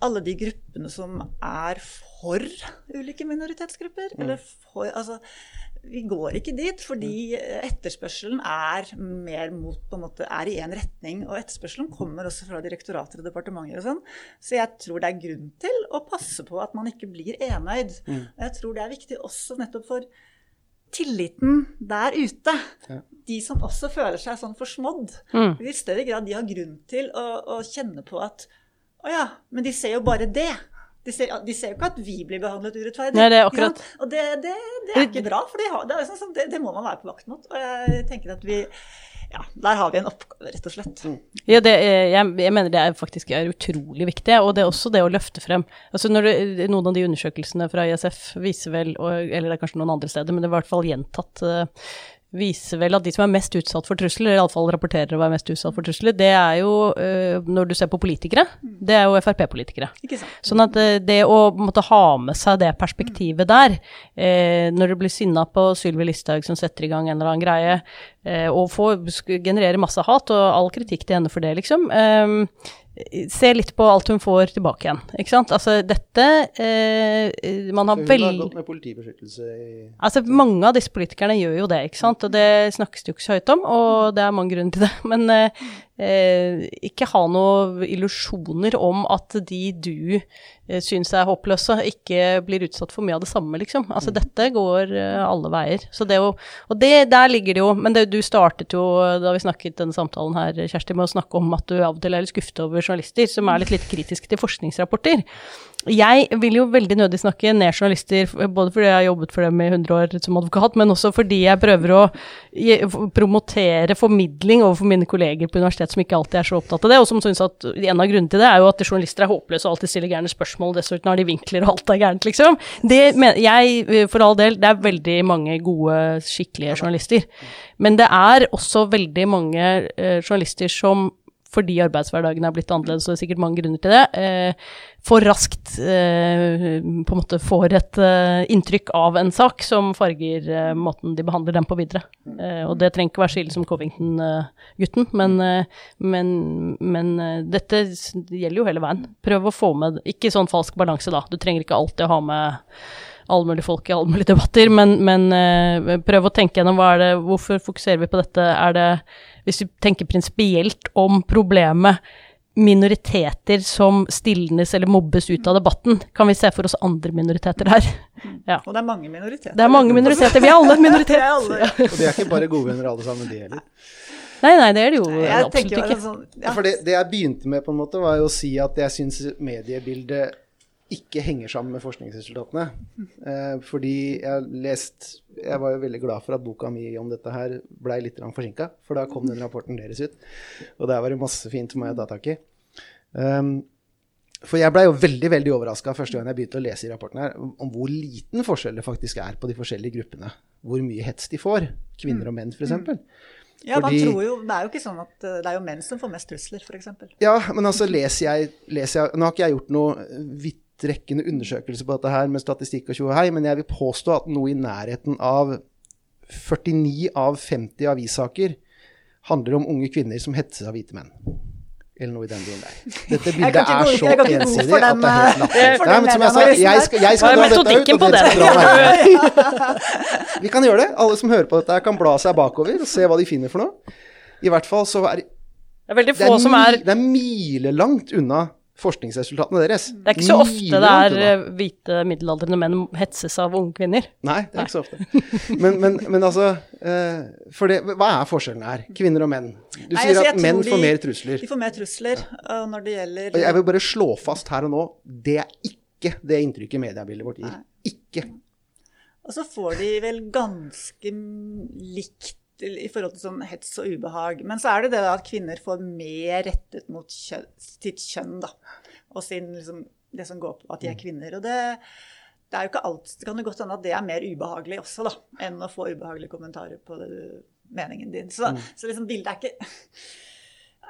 alle de gruppene som er for ulike minoritetsgrupper. Mm. Eller for Altså, vi går ikke dit fordi etterspørselen er mer mot på en måte, er i én retning. Og etterspørselen kommer også fra direktorater og departementer og sånn. Så jeg tror det er grunn til å passe på at man ikke blir enøyd. Mm. Jeg tror det er viktig også nettopp for tilliten der ute. De som også føler seg sånn forsmådd. Mm. I større grad de har grunn til å, å kjenne på at å ja, men de ser jo bare det. De ser, de ser, jo ikke at vi blir behandlet urettferdig. Nei, det er akkurat. Og det, det, det, er ikke bra, for det, sånn, det, må man være på vakt mot. Og jeg tenker at vi ja, der har vi en oppgave, rett og slett. Mm. Ja, det, jeg, jeg, mener det er faktisk er utrolig viktig, og det er også det å løfte frem. Altså når det, Noen av de undersøkelsene fra ISF viser vel, og, eller det er kanskje noen andre steder, men det er i hvert fall gjentatt uh, viser vel at de som er mest utsatt for trusler, eller iallfall rapporterer å være mest utsatt for trusler, det er jo, øh, når du ser på politikere, det er jo Frp-politikere. Sånn at øh, det å måtte ha med seg det perspektivet der, øh, når du blir sinna på Sylvi Listhaug som setter i gang en eller annen greie, og får, genererer masse hat, og all kritikk til henne for det, liksom se litt på alt hun får tilbake igjen. Ikke sant? Altså dette eh, Man har veldig Hun har gått med politibeskyttelse i Altså mange av disse politikerne gjør jo det, ikke sant. Og det snakkes det jo ikke så høyt om, og det er mange grunner til det. Men eh, eh, ikke ha noen illusjoner om at de du eh, syns er håpløse, ikke blir utsatt for mye av det samme, liksom. Altså mm. dette går eh, alle veier. Så det å og det, der ligger det jo Men det, du startet jo, da vi snakket denne samtalen her, Kjersti, med å snakke om at du av og til er litt skuffet over journalister som er litt, litt kritiske til forskningsrapporter. Jeg vil jo veldig nødig snakke ned journalister, både fordi jeg har jobbet for dem i 100 år som advokat, men også fordi jeg prøver å promotere formidling overfor mine kolleger på universitet som ikke alltid er så opptatt av det, og som syns at en av grunnene til det er jo at journalister er håpløse og alltid stiller gærne spørsmål, dessuten har de vinkler og alt er gærent, liksom. Det mener jeg, for all del, det er veldig mange gode, skikkelige journalister. Men det er også veldig mange eh, journalister som fordi arbeidshverdagen er blitt annerledes, og det er sikkert mange grunner til det, eh, for raskt eh, på en måte får et eh, inntrykk av en sak som farger eh, måten de behandler den på videre. Eh, og det trenger ikke være skille som Covington-gutten, men, eh, men, men dette gjelder jo hele veien. Prøv å få med Ikke sånn falsk balanse, da. Du trenger ikke alltid å ha med alle mulige folk i alle mulige debatter, men, men prøv å tenke gjennom hvorfor fokuserer vi på dette, er det hvis vi tenker prinsipielt om problemet minoriteter som stilnes eller mobbes ut av debatten, kan vi se for oss andre minoriteter her. Ja. Og det er mange minoriteter. Det er mange minoriteter. Vi er alle minoriteter. alle. Og de er ikke bare gode venner alle sammen, de heller. Nei, nei, det er det jo jeg absolutt ikke. Sånn, ja. For det, det, jeg begynte med, på en måte, var jo å si at jeg syns mediebildet ikke henger sammen med forskningsresultatene. Eh, fordi jeg leste, lest Jeg var jo veldig glad for at boka mi om dette her blei litt forsinka, for da kom den rapporten deres ut. Og der var det masse fint for meg å ta tak i. Um, For jeg blei jo veldig veldig overraska første gang jeg begynte å lese i rapporten her, om hvor liten forskjell det faktisk er på de forskjellige gruppene. Hvor mye hets de får. Kvinner og menn, f.eks. Ja, man tror jo, Det er jo ikke sånn at eh, det er jo menn som får mest trusler, f.eks. Ja, men altså leser jeg, leser jeg Nå har ikke jeg gjort noe vidtrekkende undersøkelse på dette her med statistikk og tjo og hei, men jeg vil påstå at noe i nærheten av 49 av 50 avissaker handler om unge kvinner som hetses av hvite menn. Eller noe i den duren der. Dette bildet er så ensidig at det er helt eh, latterlig. Nei, men som jeg sa, jeg skal, jeg skal dra dette ut, og dere det? skal dra meg. Vi kan gjøre det. Alle som hører på dette, kan bla seg bakover og se hva de finner for noe. I hvert fall så er Det er veldig det er, som er mi- det er milelangt unna forskningsresultatene deres. Det er ikke så ofte det er eh, hvite middelaldrende menn hetses av unge kvinner. Nei, det er ikke så ofte. Men, men, men altså eh, For det, hva er forskjellen her? Kvinner og menn. Du Nei, sier altså, at menn de- får mer trusler. De får mer trusler ja. når det gjelder jeg vil bare slå fast her og nå, det er ikke det inntrykket mediebildet vårt gir. Ikke. Og så får de vel ganske likt i forhold til sånn hets og ubehag. Men så er det det da at kvinner får mer rettet mot kjøn, sitt kjønn, da. Og sin, liksom, det som går på at de er kvinner. Og det, det er jo ikke alt Det kan jo godt hende at det er mer ubehagelig også, da, enn å få ubehagelige kommentarer på det, meningen din. Så, så liksom bildet er ikke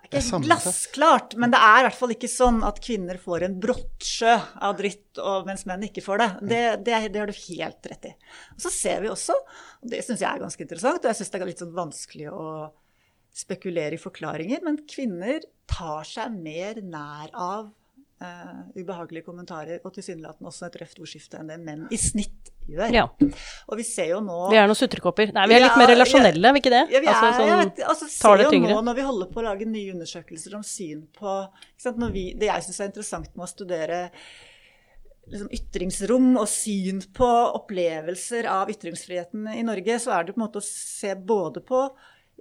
det er ikke glassklart, men det er i hvert fall ikke sånn at kvinner får en brottsjø av dritt, og, mens menn ikke får det. Det, det, det har du helt rett i. Og så ser vi også, og det syns jeg er ganske interessant, og jeg syns det er litt sånn vanskelig å spekulere i forklaringer, men kvinner tar seg mer nær av eh, ubehagelige kommentarer og tilsynelatende også et røft ordskifte enn det menn i snitt gjør. Ja. Og vi ser jo nå Vi er noen sutrekopper. Nei, vi er litt mer mer ja. relasjonelle, er vi ikke det? ja, vi er, Altså, jeg sånn, ja, altså, ser jo tyngre. nå når vi holder på å lage nye undersøkelser om syn på ikke sant, når vi, Det jeg syns er interessant med å studere liksom, ytringsrom og syn på opplevelser av ytringsfriheten i Norge, så er det på en måte å se både på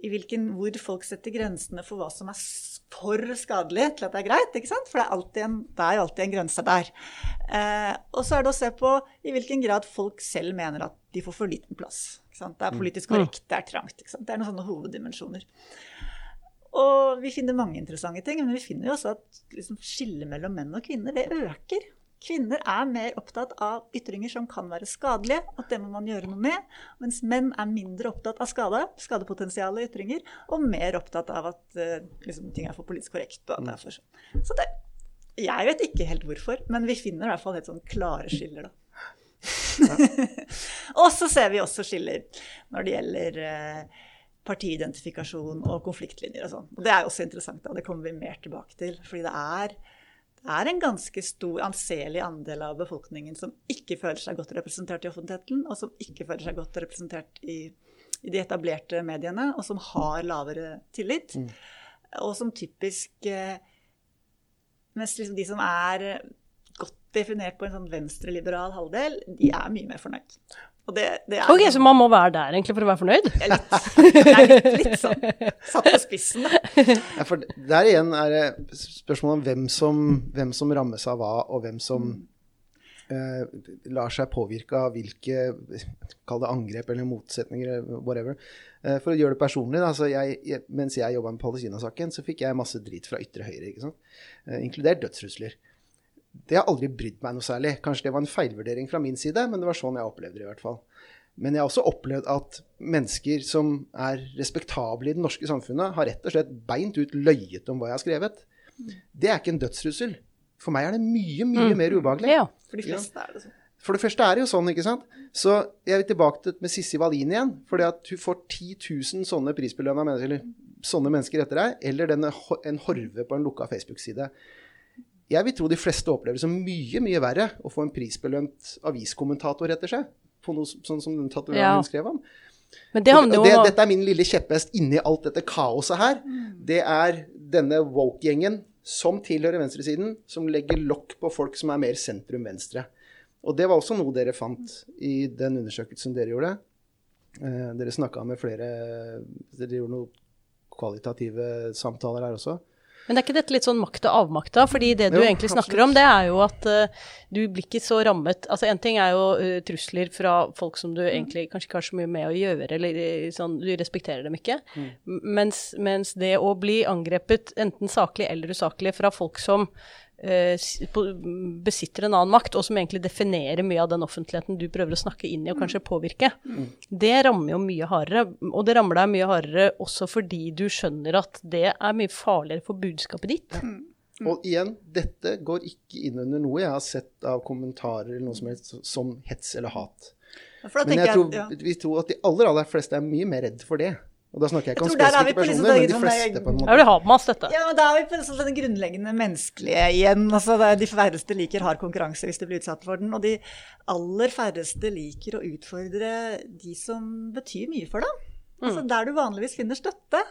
i hvilken, hvor folk setter grensene for hva som er for skadelig til at det er greit. ikke sant? For det er, alltid en, det er jo alltid en grense der. Eh, og så er det å se på i hvilken grad folk selv mener at de får for liten plass. ikke sant? Det er politisk korrekt, det er trangt. ikke sant? Det er noen sånne hoveddimensjoner. Og vi finner mange interessante ting, men vi finner jo også at liksom, skillet mellom menn og kvinner det øker. Kvinner er mer opptatt av ytringer som kan være skadelige, at det må man gjøre noe med. Mens menn er mindre opptatt av skade, skadepotensiale ytringer, og mer opptatt av at uh, liksom, ting er for politisk korrekt. Og at det er for sånn. Så det, jeg vet ikke helt hvorfor, men vi finner i hvert fall helt sånn klare skiller, da. og så ser vi også skiller når det gjelder uh, partiidentifikasjon og konfliktlinjer og sånn. Og Det er også interessant, da. Det kommer vi mer tilbake til. Fordi det er, det er en ganske stor, anselig andel av befolkningen som ikke føler seg godt representert i offentligheten, og som ikke føler seg godt representert i, i de etablerte mediene, og som har lavere tillit. Og som typisk eh, Mens liksom de som er godt definert på en sånn venstreliberal halvdel, de er mye mer fornøyd. Og det, det er Ok, så man må være der egentlig for å være fornøyd? litt, jeg er litt, litt sånn satt på spissen. da. Ja, for der igjen er det spørsmål om hvem som, hvem som rammes av hva, og hvem som eh, lar seg påvirke av hvilke Kall det angrep eller motsetninger, whatever. Eh, for å gjøre det personlig, da, så jeg, jeg, mens jeg jobba med Palestina-saken, så fikk jeg masse drit fra ytre høyre, ikke sant? Eh, inkludert dødstrusler. Det har aldri brydd meg noe særlig. Kanskje det var en feilvurdering fra min side, men det var sånn jeg opplevde det i hvert fall. Men jeg har også opplevd at mennesker som er respektable i det norske samfunnet, har rett og slett beint ut løyet om hva jeg har skrevet. Det er ikke en dødstrussel. For meg er det mye, mye mer ubehagelig. Ja. For de fleste er det sånn. For det første er det jo sånn, ikke sant. Så jeg vil tilbake til med Sissi Wallin igjen. Fordi at hun får 10 000 sånne prisbelønna mennesker, sånne mennesker etter deg, eller denne, en horve på en lukka Facebook-side. Jeg vil tro de fleste opplever det som mye, mye verre å få en prisbelønt aviskommentator etter seg. På noe sånn som den tatoveringen Ja. hun skrev om. Men det handler det, jo om dette er min lille kjepphest inni alt dette kaoset her. Det er denne woke-gjengen som tilhører venstresiden, som legger lokk på folk som er mer sentrum-venstre. Og det var også noe dere fant i den undersøkelsen dere gjorde. Eh, dere snakka med flere Dere gjorde noen kvalitative samtaler her også. Men det er ikke dette litt sånn makt og avmakt, da? Fordi det du Jo, egentlig snakker om, det er jo at uh, du blir ikke så rammet Altså en ting er jo uh, trusler fra folk som du egentlig kanskje ikke har så mye med å gjøre, eller eh, sånn, du respekterer dem ikke. Mm. Mens, mens det å bli angrepet enten saklig eller usaklig fra folk som besitter en annen makt, og som egentlig definerer mye av den offentligheten du prøver å snakke inn i og kanskje påvirke, mm. det rammer jo mye hardere. Og det rammer deg mye hardere også fordi du skjønner at det er mye farligere for budskapet ditt. Mm. Og igjen, dette går ikke inn under noe jeg har sett av kommentarer eller noe som helst som hets eller hat. Men jeg tror, vi tror at de aller, aller fleste er mye mer redd for det. Og da snakker jeg ikke om spesifikke personer, men de fleste på en måte. Jeg vil ha med oss dette. Ja, men Da er vi på liksom den grunnleggende menneskelige igjen. Altså, de færreste liker hard konkurranse hvis de blir utsatt for den. Og de aller færreste liker å utfordre de som betyr mye for dem. Altså, mm. Der du vanligvis finner støtte.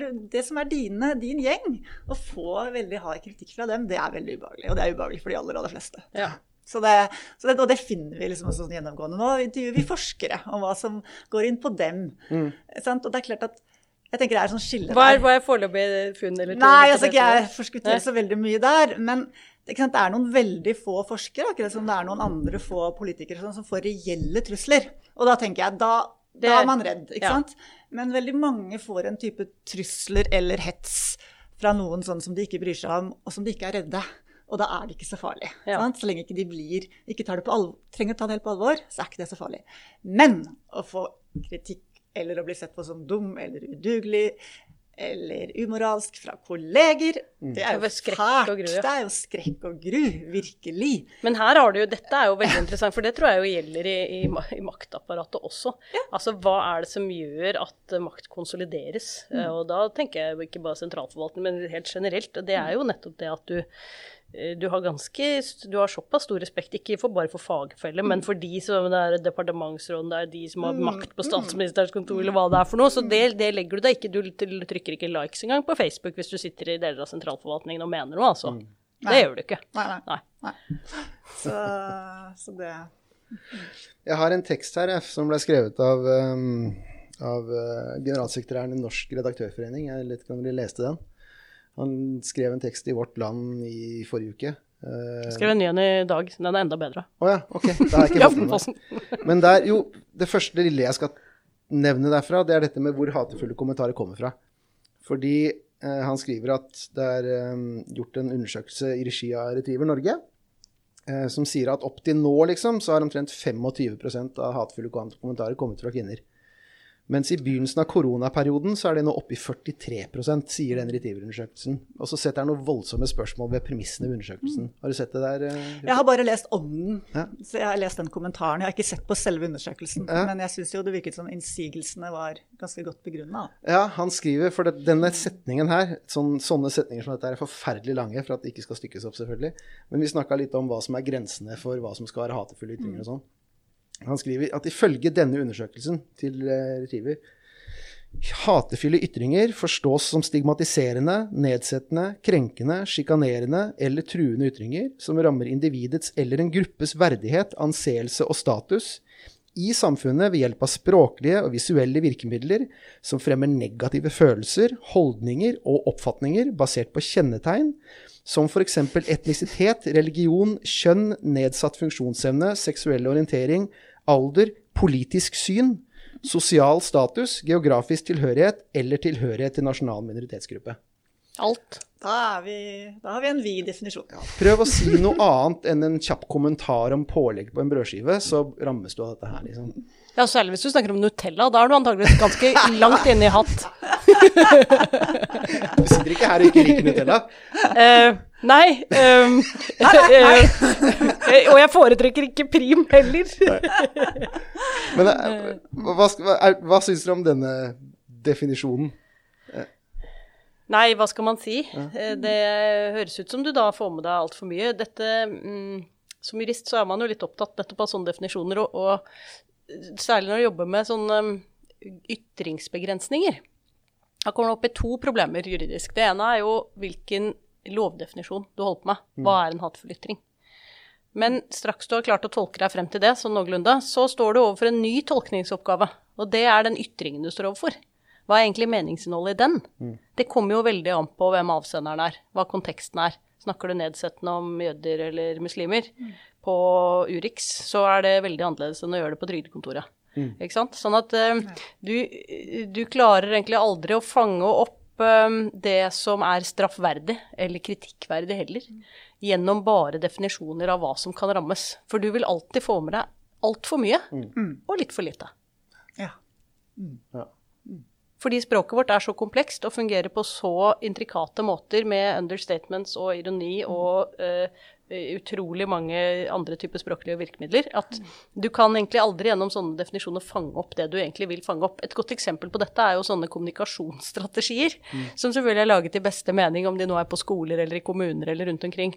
Du, det som er dine, din gjeng. Å få veldig hard kritikk fra dem, det er veldig ubehagelig. Og det er ubehagelig for de aller, aller fleste. Ja. Så det, så det, og det finner vi liksom sånn gjennomgående. Nå intervjuer vi forskere om hva som går inn på dem. Mm. Og det er klart at jeg tenker det er sånn skille Hva er, hva er foreløpig funn? Eller Nei, altså ikke jeg forskutterer så veldig mye der. Men det er noen veldig få forskere, akkurat som det er noen andre få politikere sånn, som får reelle trusler. Og da tenker jeg, da, da er man redd, ikke ja. sant? Men veldig mange får en type trusler eller hets fra noen sånn som de ikke bryr seg om, og som de ikke er redde. Og da er det ikke så farlig. Ja. Så lenge ikke de blir, ikke tar det på alvor, trenger å ta det helt på alvor, så er ikke det så farlig. Men å få kritikk eller å bli sett på som dum eller udugelig eller umoralsk fra kolleger. Mm. Det er jo fælt. Det er jo skrekk og gru, virkelig. Men her har du jo, dette er jo veldig interessant, for det tror jeg jo gjelder i, i, i maktapparatet også. Ja. Altså hva er det som gjør at makt konsolideres? Mm. Og da tenker jeg ikke bare sentralforvaltning, men helt generelt. Det er jo nettopp det at du Eh, du har ganske Du har såpass stor respekt, ikke for bare for fagfeller, mm. men for de som det er departementsråden, det er de som har mm. makt på mm. statsministerens kontor, eller hva det er for noe. Så det, det legger du deg ikke Du trykker ikke likes engang på Facebook hvis du sitter i deler av sentralforvaltningen og mener noe, altså. Mm. Det gjør du ikke. Nei, nei. nei. Så, så, det Jeg har en tekst her som ble skrevet av um, av uh, generalsekretæren i Norsk redaktørforening. Jeg vet ikke om dere leste den? Han skrev en tekst i Vårt Land i forrige uke. Jeg skrev en ny en i dag. Den er enda bedre. Å oh, ja, ok. Da har jeg ikke fått med Men der, jo, det første lille jeg skal nevne derfra, det er dette med hvor hatefulle kommentarer kommer fra. Fordi eh, han skriver at det er eh, gjort en undersøkelse i regi av Retriever Norge eh, som sier at opp til nå, liksom, så har omtrent 25% av hatefulle kommentarer kommet fra kvinner. Mens i begynnelsen av koronaperioden så er det nå oppe i 43% sier den Retriever-undersøkelsen. Og så setter han noen voldsomme spørsmål ved premissene ved undersøkelsen. Har du sett det der? Uh, jeg har bare lest om den. Ja. Så jeg har lest den kommentaren. Jeg har ikke sett på selve undersøkelsen. Ja. Men jeg syns jo det virket som innsigelsene var ganske godt begrunna. Ja, han skriver For det, denne setningen her, sånn, sånne setninger som dette er forferdelig lange for at det ikke skal stykkes opp, selvfølgelig. Men vi snakka litt om hva som er grensene for hva som skal være hatefulle ytringer og sånn. Han skriver at ifølge denne undersøkelsen til eh, Retriever Hatefulle ytringer forstås som stigmatiserende, nedsettende, krenkende, sjikanerende eller truende ytringer som rammer individets eller en gruppes verdighet, anseelse og status i samfunnet ved hjelp av språklige og visuelle virkemidler som fremmer negative følelser, holdninger og oppfatninger basert på kjennetegn som f.eks. etnisitet, religion, kjønn, nedsatt funksjonsevne, seksuell orientering, alder, politisk syn, sosial status, geografisk tilhørighet eller tilhørighet til nasjonal minoritetsgruppe. Alt. Da, vi, da, har vi en vid definisjon. Ja, prøv å si noe annet enn en kjapp kommentar om pålegg på en brødskive, så rammes du av dette her, liksom. Ja, særlig hvis du snakker om Nutella. Da er du antakeligvis ganske langt inne i hatt. du sitter ikke her og ikke liker Nutella? Uh, nei. Um, uh, og jeg foretrekker ikke prim heller. Men uh, hva, hva, hva syns dere om denne definisjonen? Nei, hva skal man si? Det høres ut som du da får med deg altfor mye. Dette mm, Som jurist så er man jo litt opptatt nettopp av sånne definisjoner, og, og særlig når du jobber med sånne um, ytringsbegrensninger. Da kommer det opp i to problemer juridisk. Det ene er jo hvilken lovdefinisjon du holder på med. Hva mm. er en hatefull ytring? Men straks du har klart å tolke deg frem til det, sånn noenlunde, så står du overfor en ny tolkningsoppgave. Og det er den ytringen du står overfor. Hva er egentlig meningsinnholdet i den? Mm. Det kommer jo veldig an på hvem avsenderen er, hva konteksten er. Snakker du nedsettende om jøder eller muslimer? Mm på Urix, så er det veldig annerledes enn å gjøre det på trygdekontoret. Mm. Ikke sant? Sånn at uh, du, du, klarer egentlig aldri å fange opp um, det som er straffverdig eller kritikkverdig heller, gjennom bare definisjoner av hva som kan rammes. For du vil alltid få med deg altfor mye og litt for lite. Ja. Ja. Fordi språket vårt er så komplekst og fungerer på så intrikate måter med understatements og ironi og uh, utrolig mange andre typer språklige virkemidler, at du kan egentlig aldri gjennom sånne definisjoner fange opp det du egentlig vil fange opp. Et godt eksempel på dette er jo sånne kommunikasjonsstrategier, som selvfølgelig er laget i beste mening, om de nå er på skoler eller i kommuner eller rundt omkring.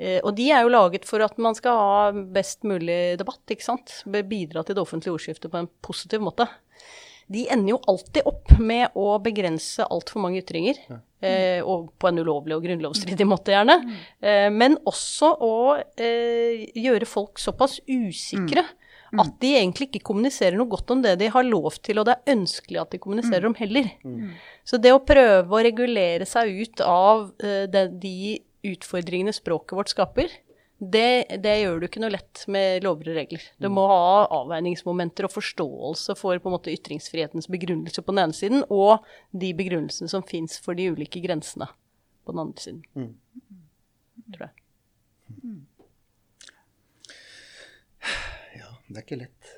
Uh, og de er jo laget for at man skal ha best mulig debatt, ikke sant. Bidra til det offentlige ordskiftet på en positiv måte de ender jo alltid opp med å begrense altfor mange ytringer. Eh, og på en ulovlig og grunnlovsstridig måte, gjerne. Eh, men også å eh, gjøre folk såpass usikre at de egentlig ikke kommuniserer noe godt om det de har lov til, og det er ønskelig at de kommuniserer om heller. Så det å prøve å regulere seg ut av eh, det, de utfordringene språket vårt skaper, det, det, gjør du ikke noe lett med lover og regler. Du må ha avveiningsmomenter og forståelse for på en måte ytringsfrihetens begrunnelse på den ene siden, og de begrunnelsene som fins for de ulike grensene på den andre siden. Mm. Tror jeg. Ja, det er ikke lett.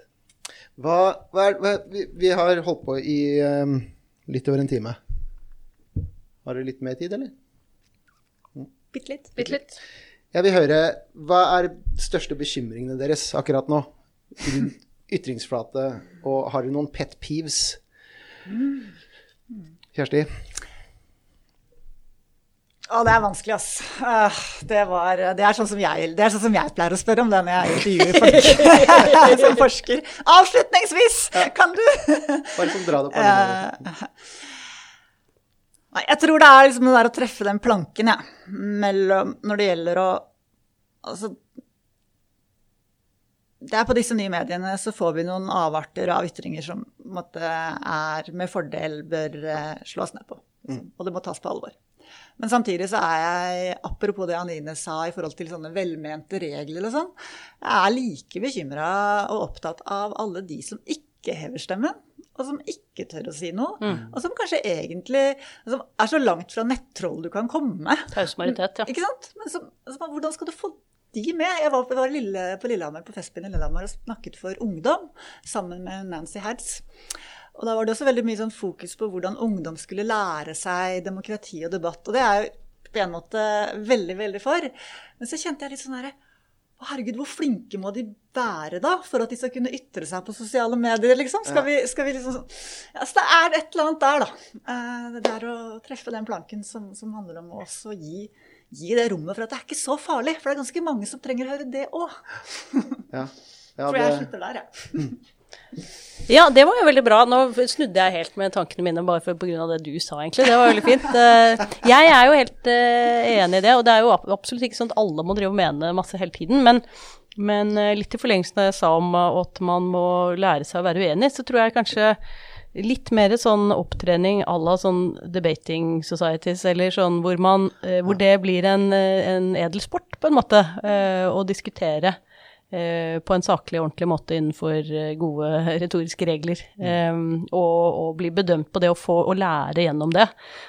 Hva, hva er, hva, vi, vi har holdt på i um, litt over en time. Har du litt mer tid, eller? Bitte litt. Bitte litt. Jeg vil høre, hva er de største bekymringene deres akkurat nå? Din ytringsflate, og har du noen pet peeves? Kjersti? Å, det er vanskelig, ass. Uh, det, var, det, er sånn som jeg, det er sånn som jeg pleier å spørre om det når jeg intervjuer folk som forsker. Avslutningsvis, kan du Bare sånn dra det på Nei, jeg tror det er liksom det der å treffe den planken, ja. Mellom Når det gjelder å Altså det er på disse nye mediene så får vi noen avarter av ytringer som måtte, er med fordel bør slås ned på. Liksom. Og det må tas på alvor. Men samtidig så er jeg, apropos det Anine sa i forhold til sånne velmente regler og sånn, jeg er like bekymra og opptatt av alle de som ikke hever stemmen og som ikke tør å si noe. Mm. Og som kanskje egentlig som er så langt fra nettroll du kan komme. Taus majoritet, ja. Ikke sant? Men som, som, hvordan skal du få de med? Jeg var, var lille, på Lillehammer på Festspinn i Lillehammer og snakket for ungdom sammen med Nancy Hertz. Og da var det også veldig mye sånn fokus på hvordan ungdom skulle lære seg demokrati og debatt. Og det er jeg på en måte veldig, veldig for. Men så kjente jeg litt sånn herre Herregud, hvor flinke må de være da, for at de skal kunne ytre seg på sosiale medier, liksom? Skal vi, skal vi liksom ja, Så det er et eller annet der, da. Det der å treffe den planken som, som handler om å også gi, gi, det rommet for at det er ikke så farlig. For det er ganske mange som trenger å høre det òg. Ja. Ja, Tror jeg slutter der, jeg. Ja. Ja, det var jo veldig bra. Nå snudde jeg helt med tankene mine bare pga. det du sa, egentlig. Det var veldig fint. Eh, jeg er jo helt eh, enig i det, og det er jo absolutt ikke sånn at alle må drive og mene masse hele tiden. Men, men eh, litt i forlengelsen av det jeg sa om at man må lære seg å være uenig, så tror jeg kanskje litt mer sånn opptrening à la sånn debating societies, eller sånn hvor, man, hvor det blir en, en edel sport, på en måte, å diskutere på en saklig og ordentlig måte innenfor eh, gode retoriske regler. Um, og, og, bli bedømt på det og få å lære gjennom det.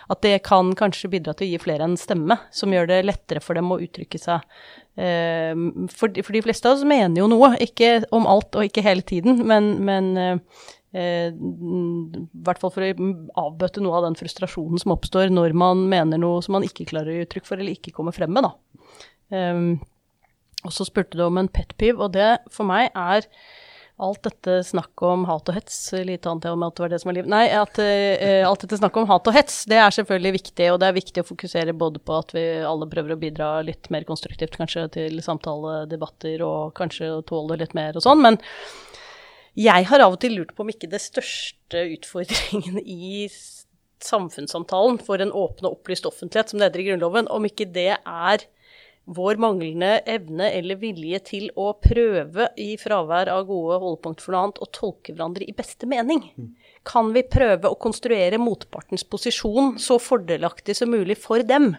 At det kan kanskje bidra til å gi flere en stemme, som gjør det lettere for dem å uttrykke seg. Um, for, for, de fleste av oss mener jo noe, ikke om alt og ikke hele tiden, men, men uh, i hvert fall for å avbøte noe av den frustrasjonen som oppstår når man mener noe som man ikke klarer å gi uttrykk for, eller ikke kommer frem med, da. Um, og så spurte du om en pet piv, og det for meg er alt dette snakket om hat og hets Lite annet om at det var det som var livet. Nei, at uh, alt dette snakket om hat og hets, det er selvfølgelig viktig, og det er viktig å fokusere både på at vi alle prøver å bidra litt mer konstruktivt kanskje til samtaledebatter, og kanskje tåle litt mer og sånn, men jeg har av og til lurt på om ikke det største utfordringen i samfunnssamtalen for en åpen og opplyst offentlighet, som det heter i Grunnloven, om ikke det er vår manglende evne eller vilje til å prøve, i fravær av gode holdepunkt for noe annet, å tolke hverandre i beste mening. Kan vi prøve å konstruere motpartens posisjon så fordelaktig som mulig for dem,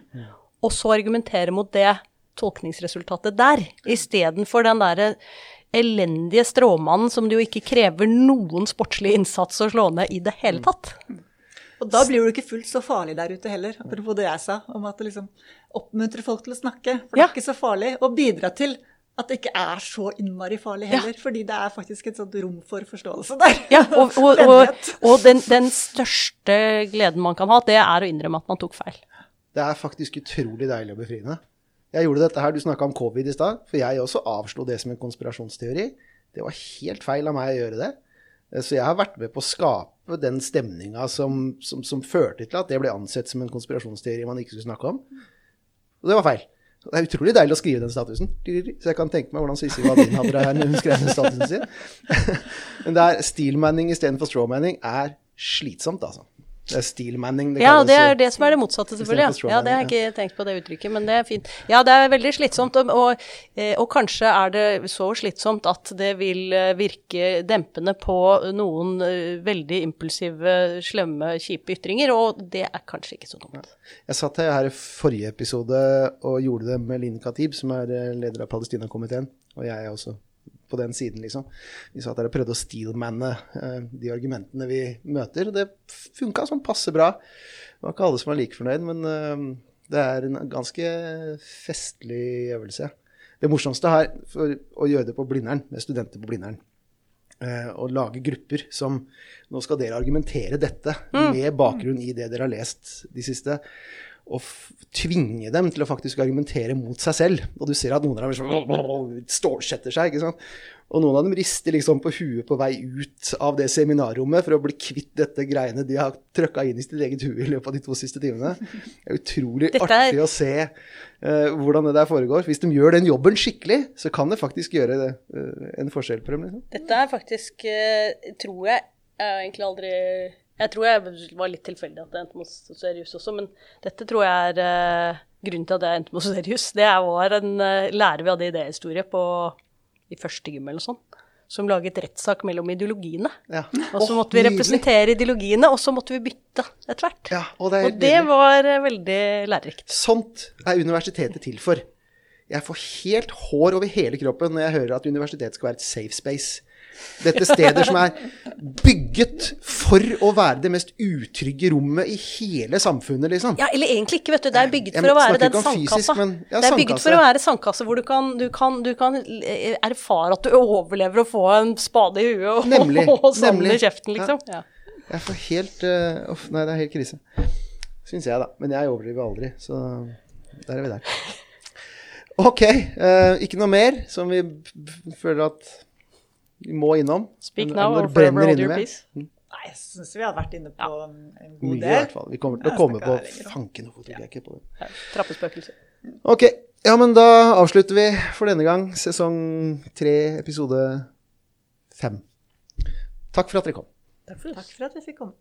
og så argumentere mot det tolkningsresultatet der, istedenfor den derre elendige stråmannen som det jo ikke krever noen sportslig innsats å slå ned i det hele tatt. Og da blir det ikke fullt så farlig der ute heller, apropos det jeg sa, om at liksom oppmuntrer folk til å snakke. For det er ikke så farlig Og bidra til at det ikke er så innmari farlig heller. Fordi det er faktisk et sånt rom for forståelse der. Ja, og, og, og, og den, den største gleden man kan ha, det er å innrømme at man tok feil. Det er faktisk utrolig deilig og befriende. Jeg gjorde dette her, Du snakka om covid i stad, for jeg også avslo det som en konspirasjonsteori. Det var helt feil av meg å gjøre det. Så jeg har vært med på å skape den stemninga som, som, som førte til at det ble ansett som en konspirasjonsteori man ikke skulle snakke om. Og det var feil. Det er utrolig deilig å skrive den statusen. Så jeg kan tenke meg hvordan Sissi Wadin hadde det her når hun skrev den statusen sin. Men det er steelmanning istedenfor strawmanning er slitsomt, altså. Det er steelmanning det Ja, det er det som er det motsatte, selvfølgelig. Ja, ja det har jeg ikke tenkt på det uttrykket, men det er fint. Ja, det er veldig slitsomt, og, og, eh, og kanskje er det så slitsomt at det vil eh, virke dempende på noen eh, veldig impulsive, slemme, kjipe ytringer, og det er kanskje ikke så dumt. Jeg satt her i forrige episode og gjorde det med Line Khatib, som er leder av Palestina-komiteen, og jeg er også på den siden, liksom. Vi satt der og prøvde å steelmanne eh, de argumentene vi møter. Det funka sånn passe bra. Det var ikke alle som var like fornøyd, men eh, det er en ganske festlig øvelse. Det morsomste her, for å gjøre det på Blindern, med studenter på Blindern, eh, å lage grupper som Nå skal dere argumentere dette med bakgrunn i det dere har lest de siste. F tvinge dem til å faktisk argumentere mot seg selv. Og du ser at noen av dem liksom, stålsetter seg. ikke sant? Og noen av dem rister liksom på huet på vei ut av det seminarrommet for å bli kvitt dette greiene de har trøkka inn i sitt eget hue i løpet av de to siste timene. Det er utrolig er- artig å se uh, hvordan det der foregår. Hvis de gjør den jobben skikkelig, så kan det faktisk gjøre det, uh, en forskjell for dem. liksom. Dette er faktisk, uh, tror jeg Jeg har egentlig aldri Jeg tror jeg var litt tilfeldig at jeg endte med Serius også, men dette tror jeg er eh, grunnen til at jeg endte med Serius. Det var en uh, lærer vi hadde idéhistorie på i første gym eller noe sånt, som laget rettssak mellom ideologiene. Ja. Og så måtte vi representere ideologiene, og så måtte vi bytte etter hvert. Ja, og det og det var eh, veldig lærerikt. Sånt er universitetet til for. Jeg får helt hår over hele kroppen når jeg hører at universitetet skal være et safe space. Dette steder som er bygget for å være det mest utrygge rommet i hele samfunnet, liksom. Ja, eller egentlig ikke, vet du. Det er bygget for å være den sandkassa. fysisk, men- ja, det er bygget sandkasse. for å være sandkasse hvor du kan, du, kan, du kan eh, erfare at du overlever å få en spade i huet og, Nemlig, og sand i kjeften, liksom. Ja. Jeg får helt uh, Uff, nei, det er helt krise. Syns jeg, da. Men jeg overdriver aldri, så der er vi der. Ok. Uh, ikke noe mer som vi føler at vi må innom? Speak now or forever hold your med? peace. Nei, jeg syns vi har vært inne på ja. en god Mye, i hvert fall. Vi kommer til å komme på. Fanken, hvorfor tok jeg ikke på det? Ja, Trappespøkelser. Ok. Ja, men da avslutter vi for denne gang sesong tre, episode fem. Takk for at dere kom. Takk for Takk for at vi fikk komme.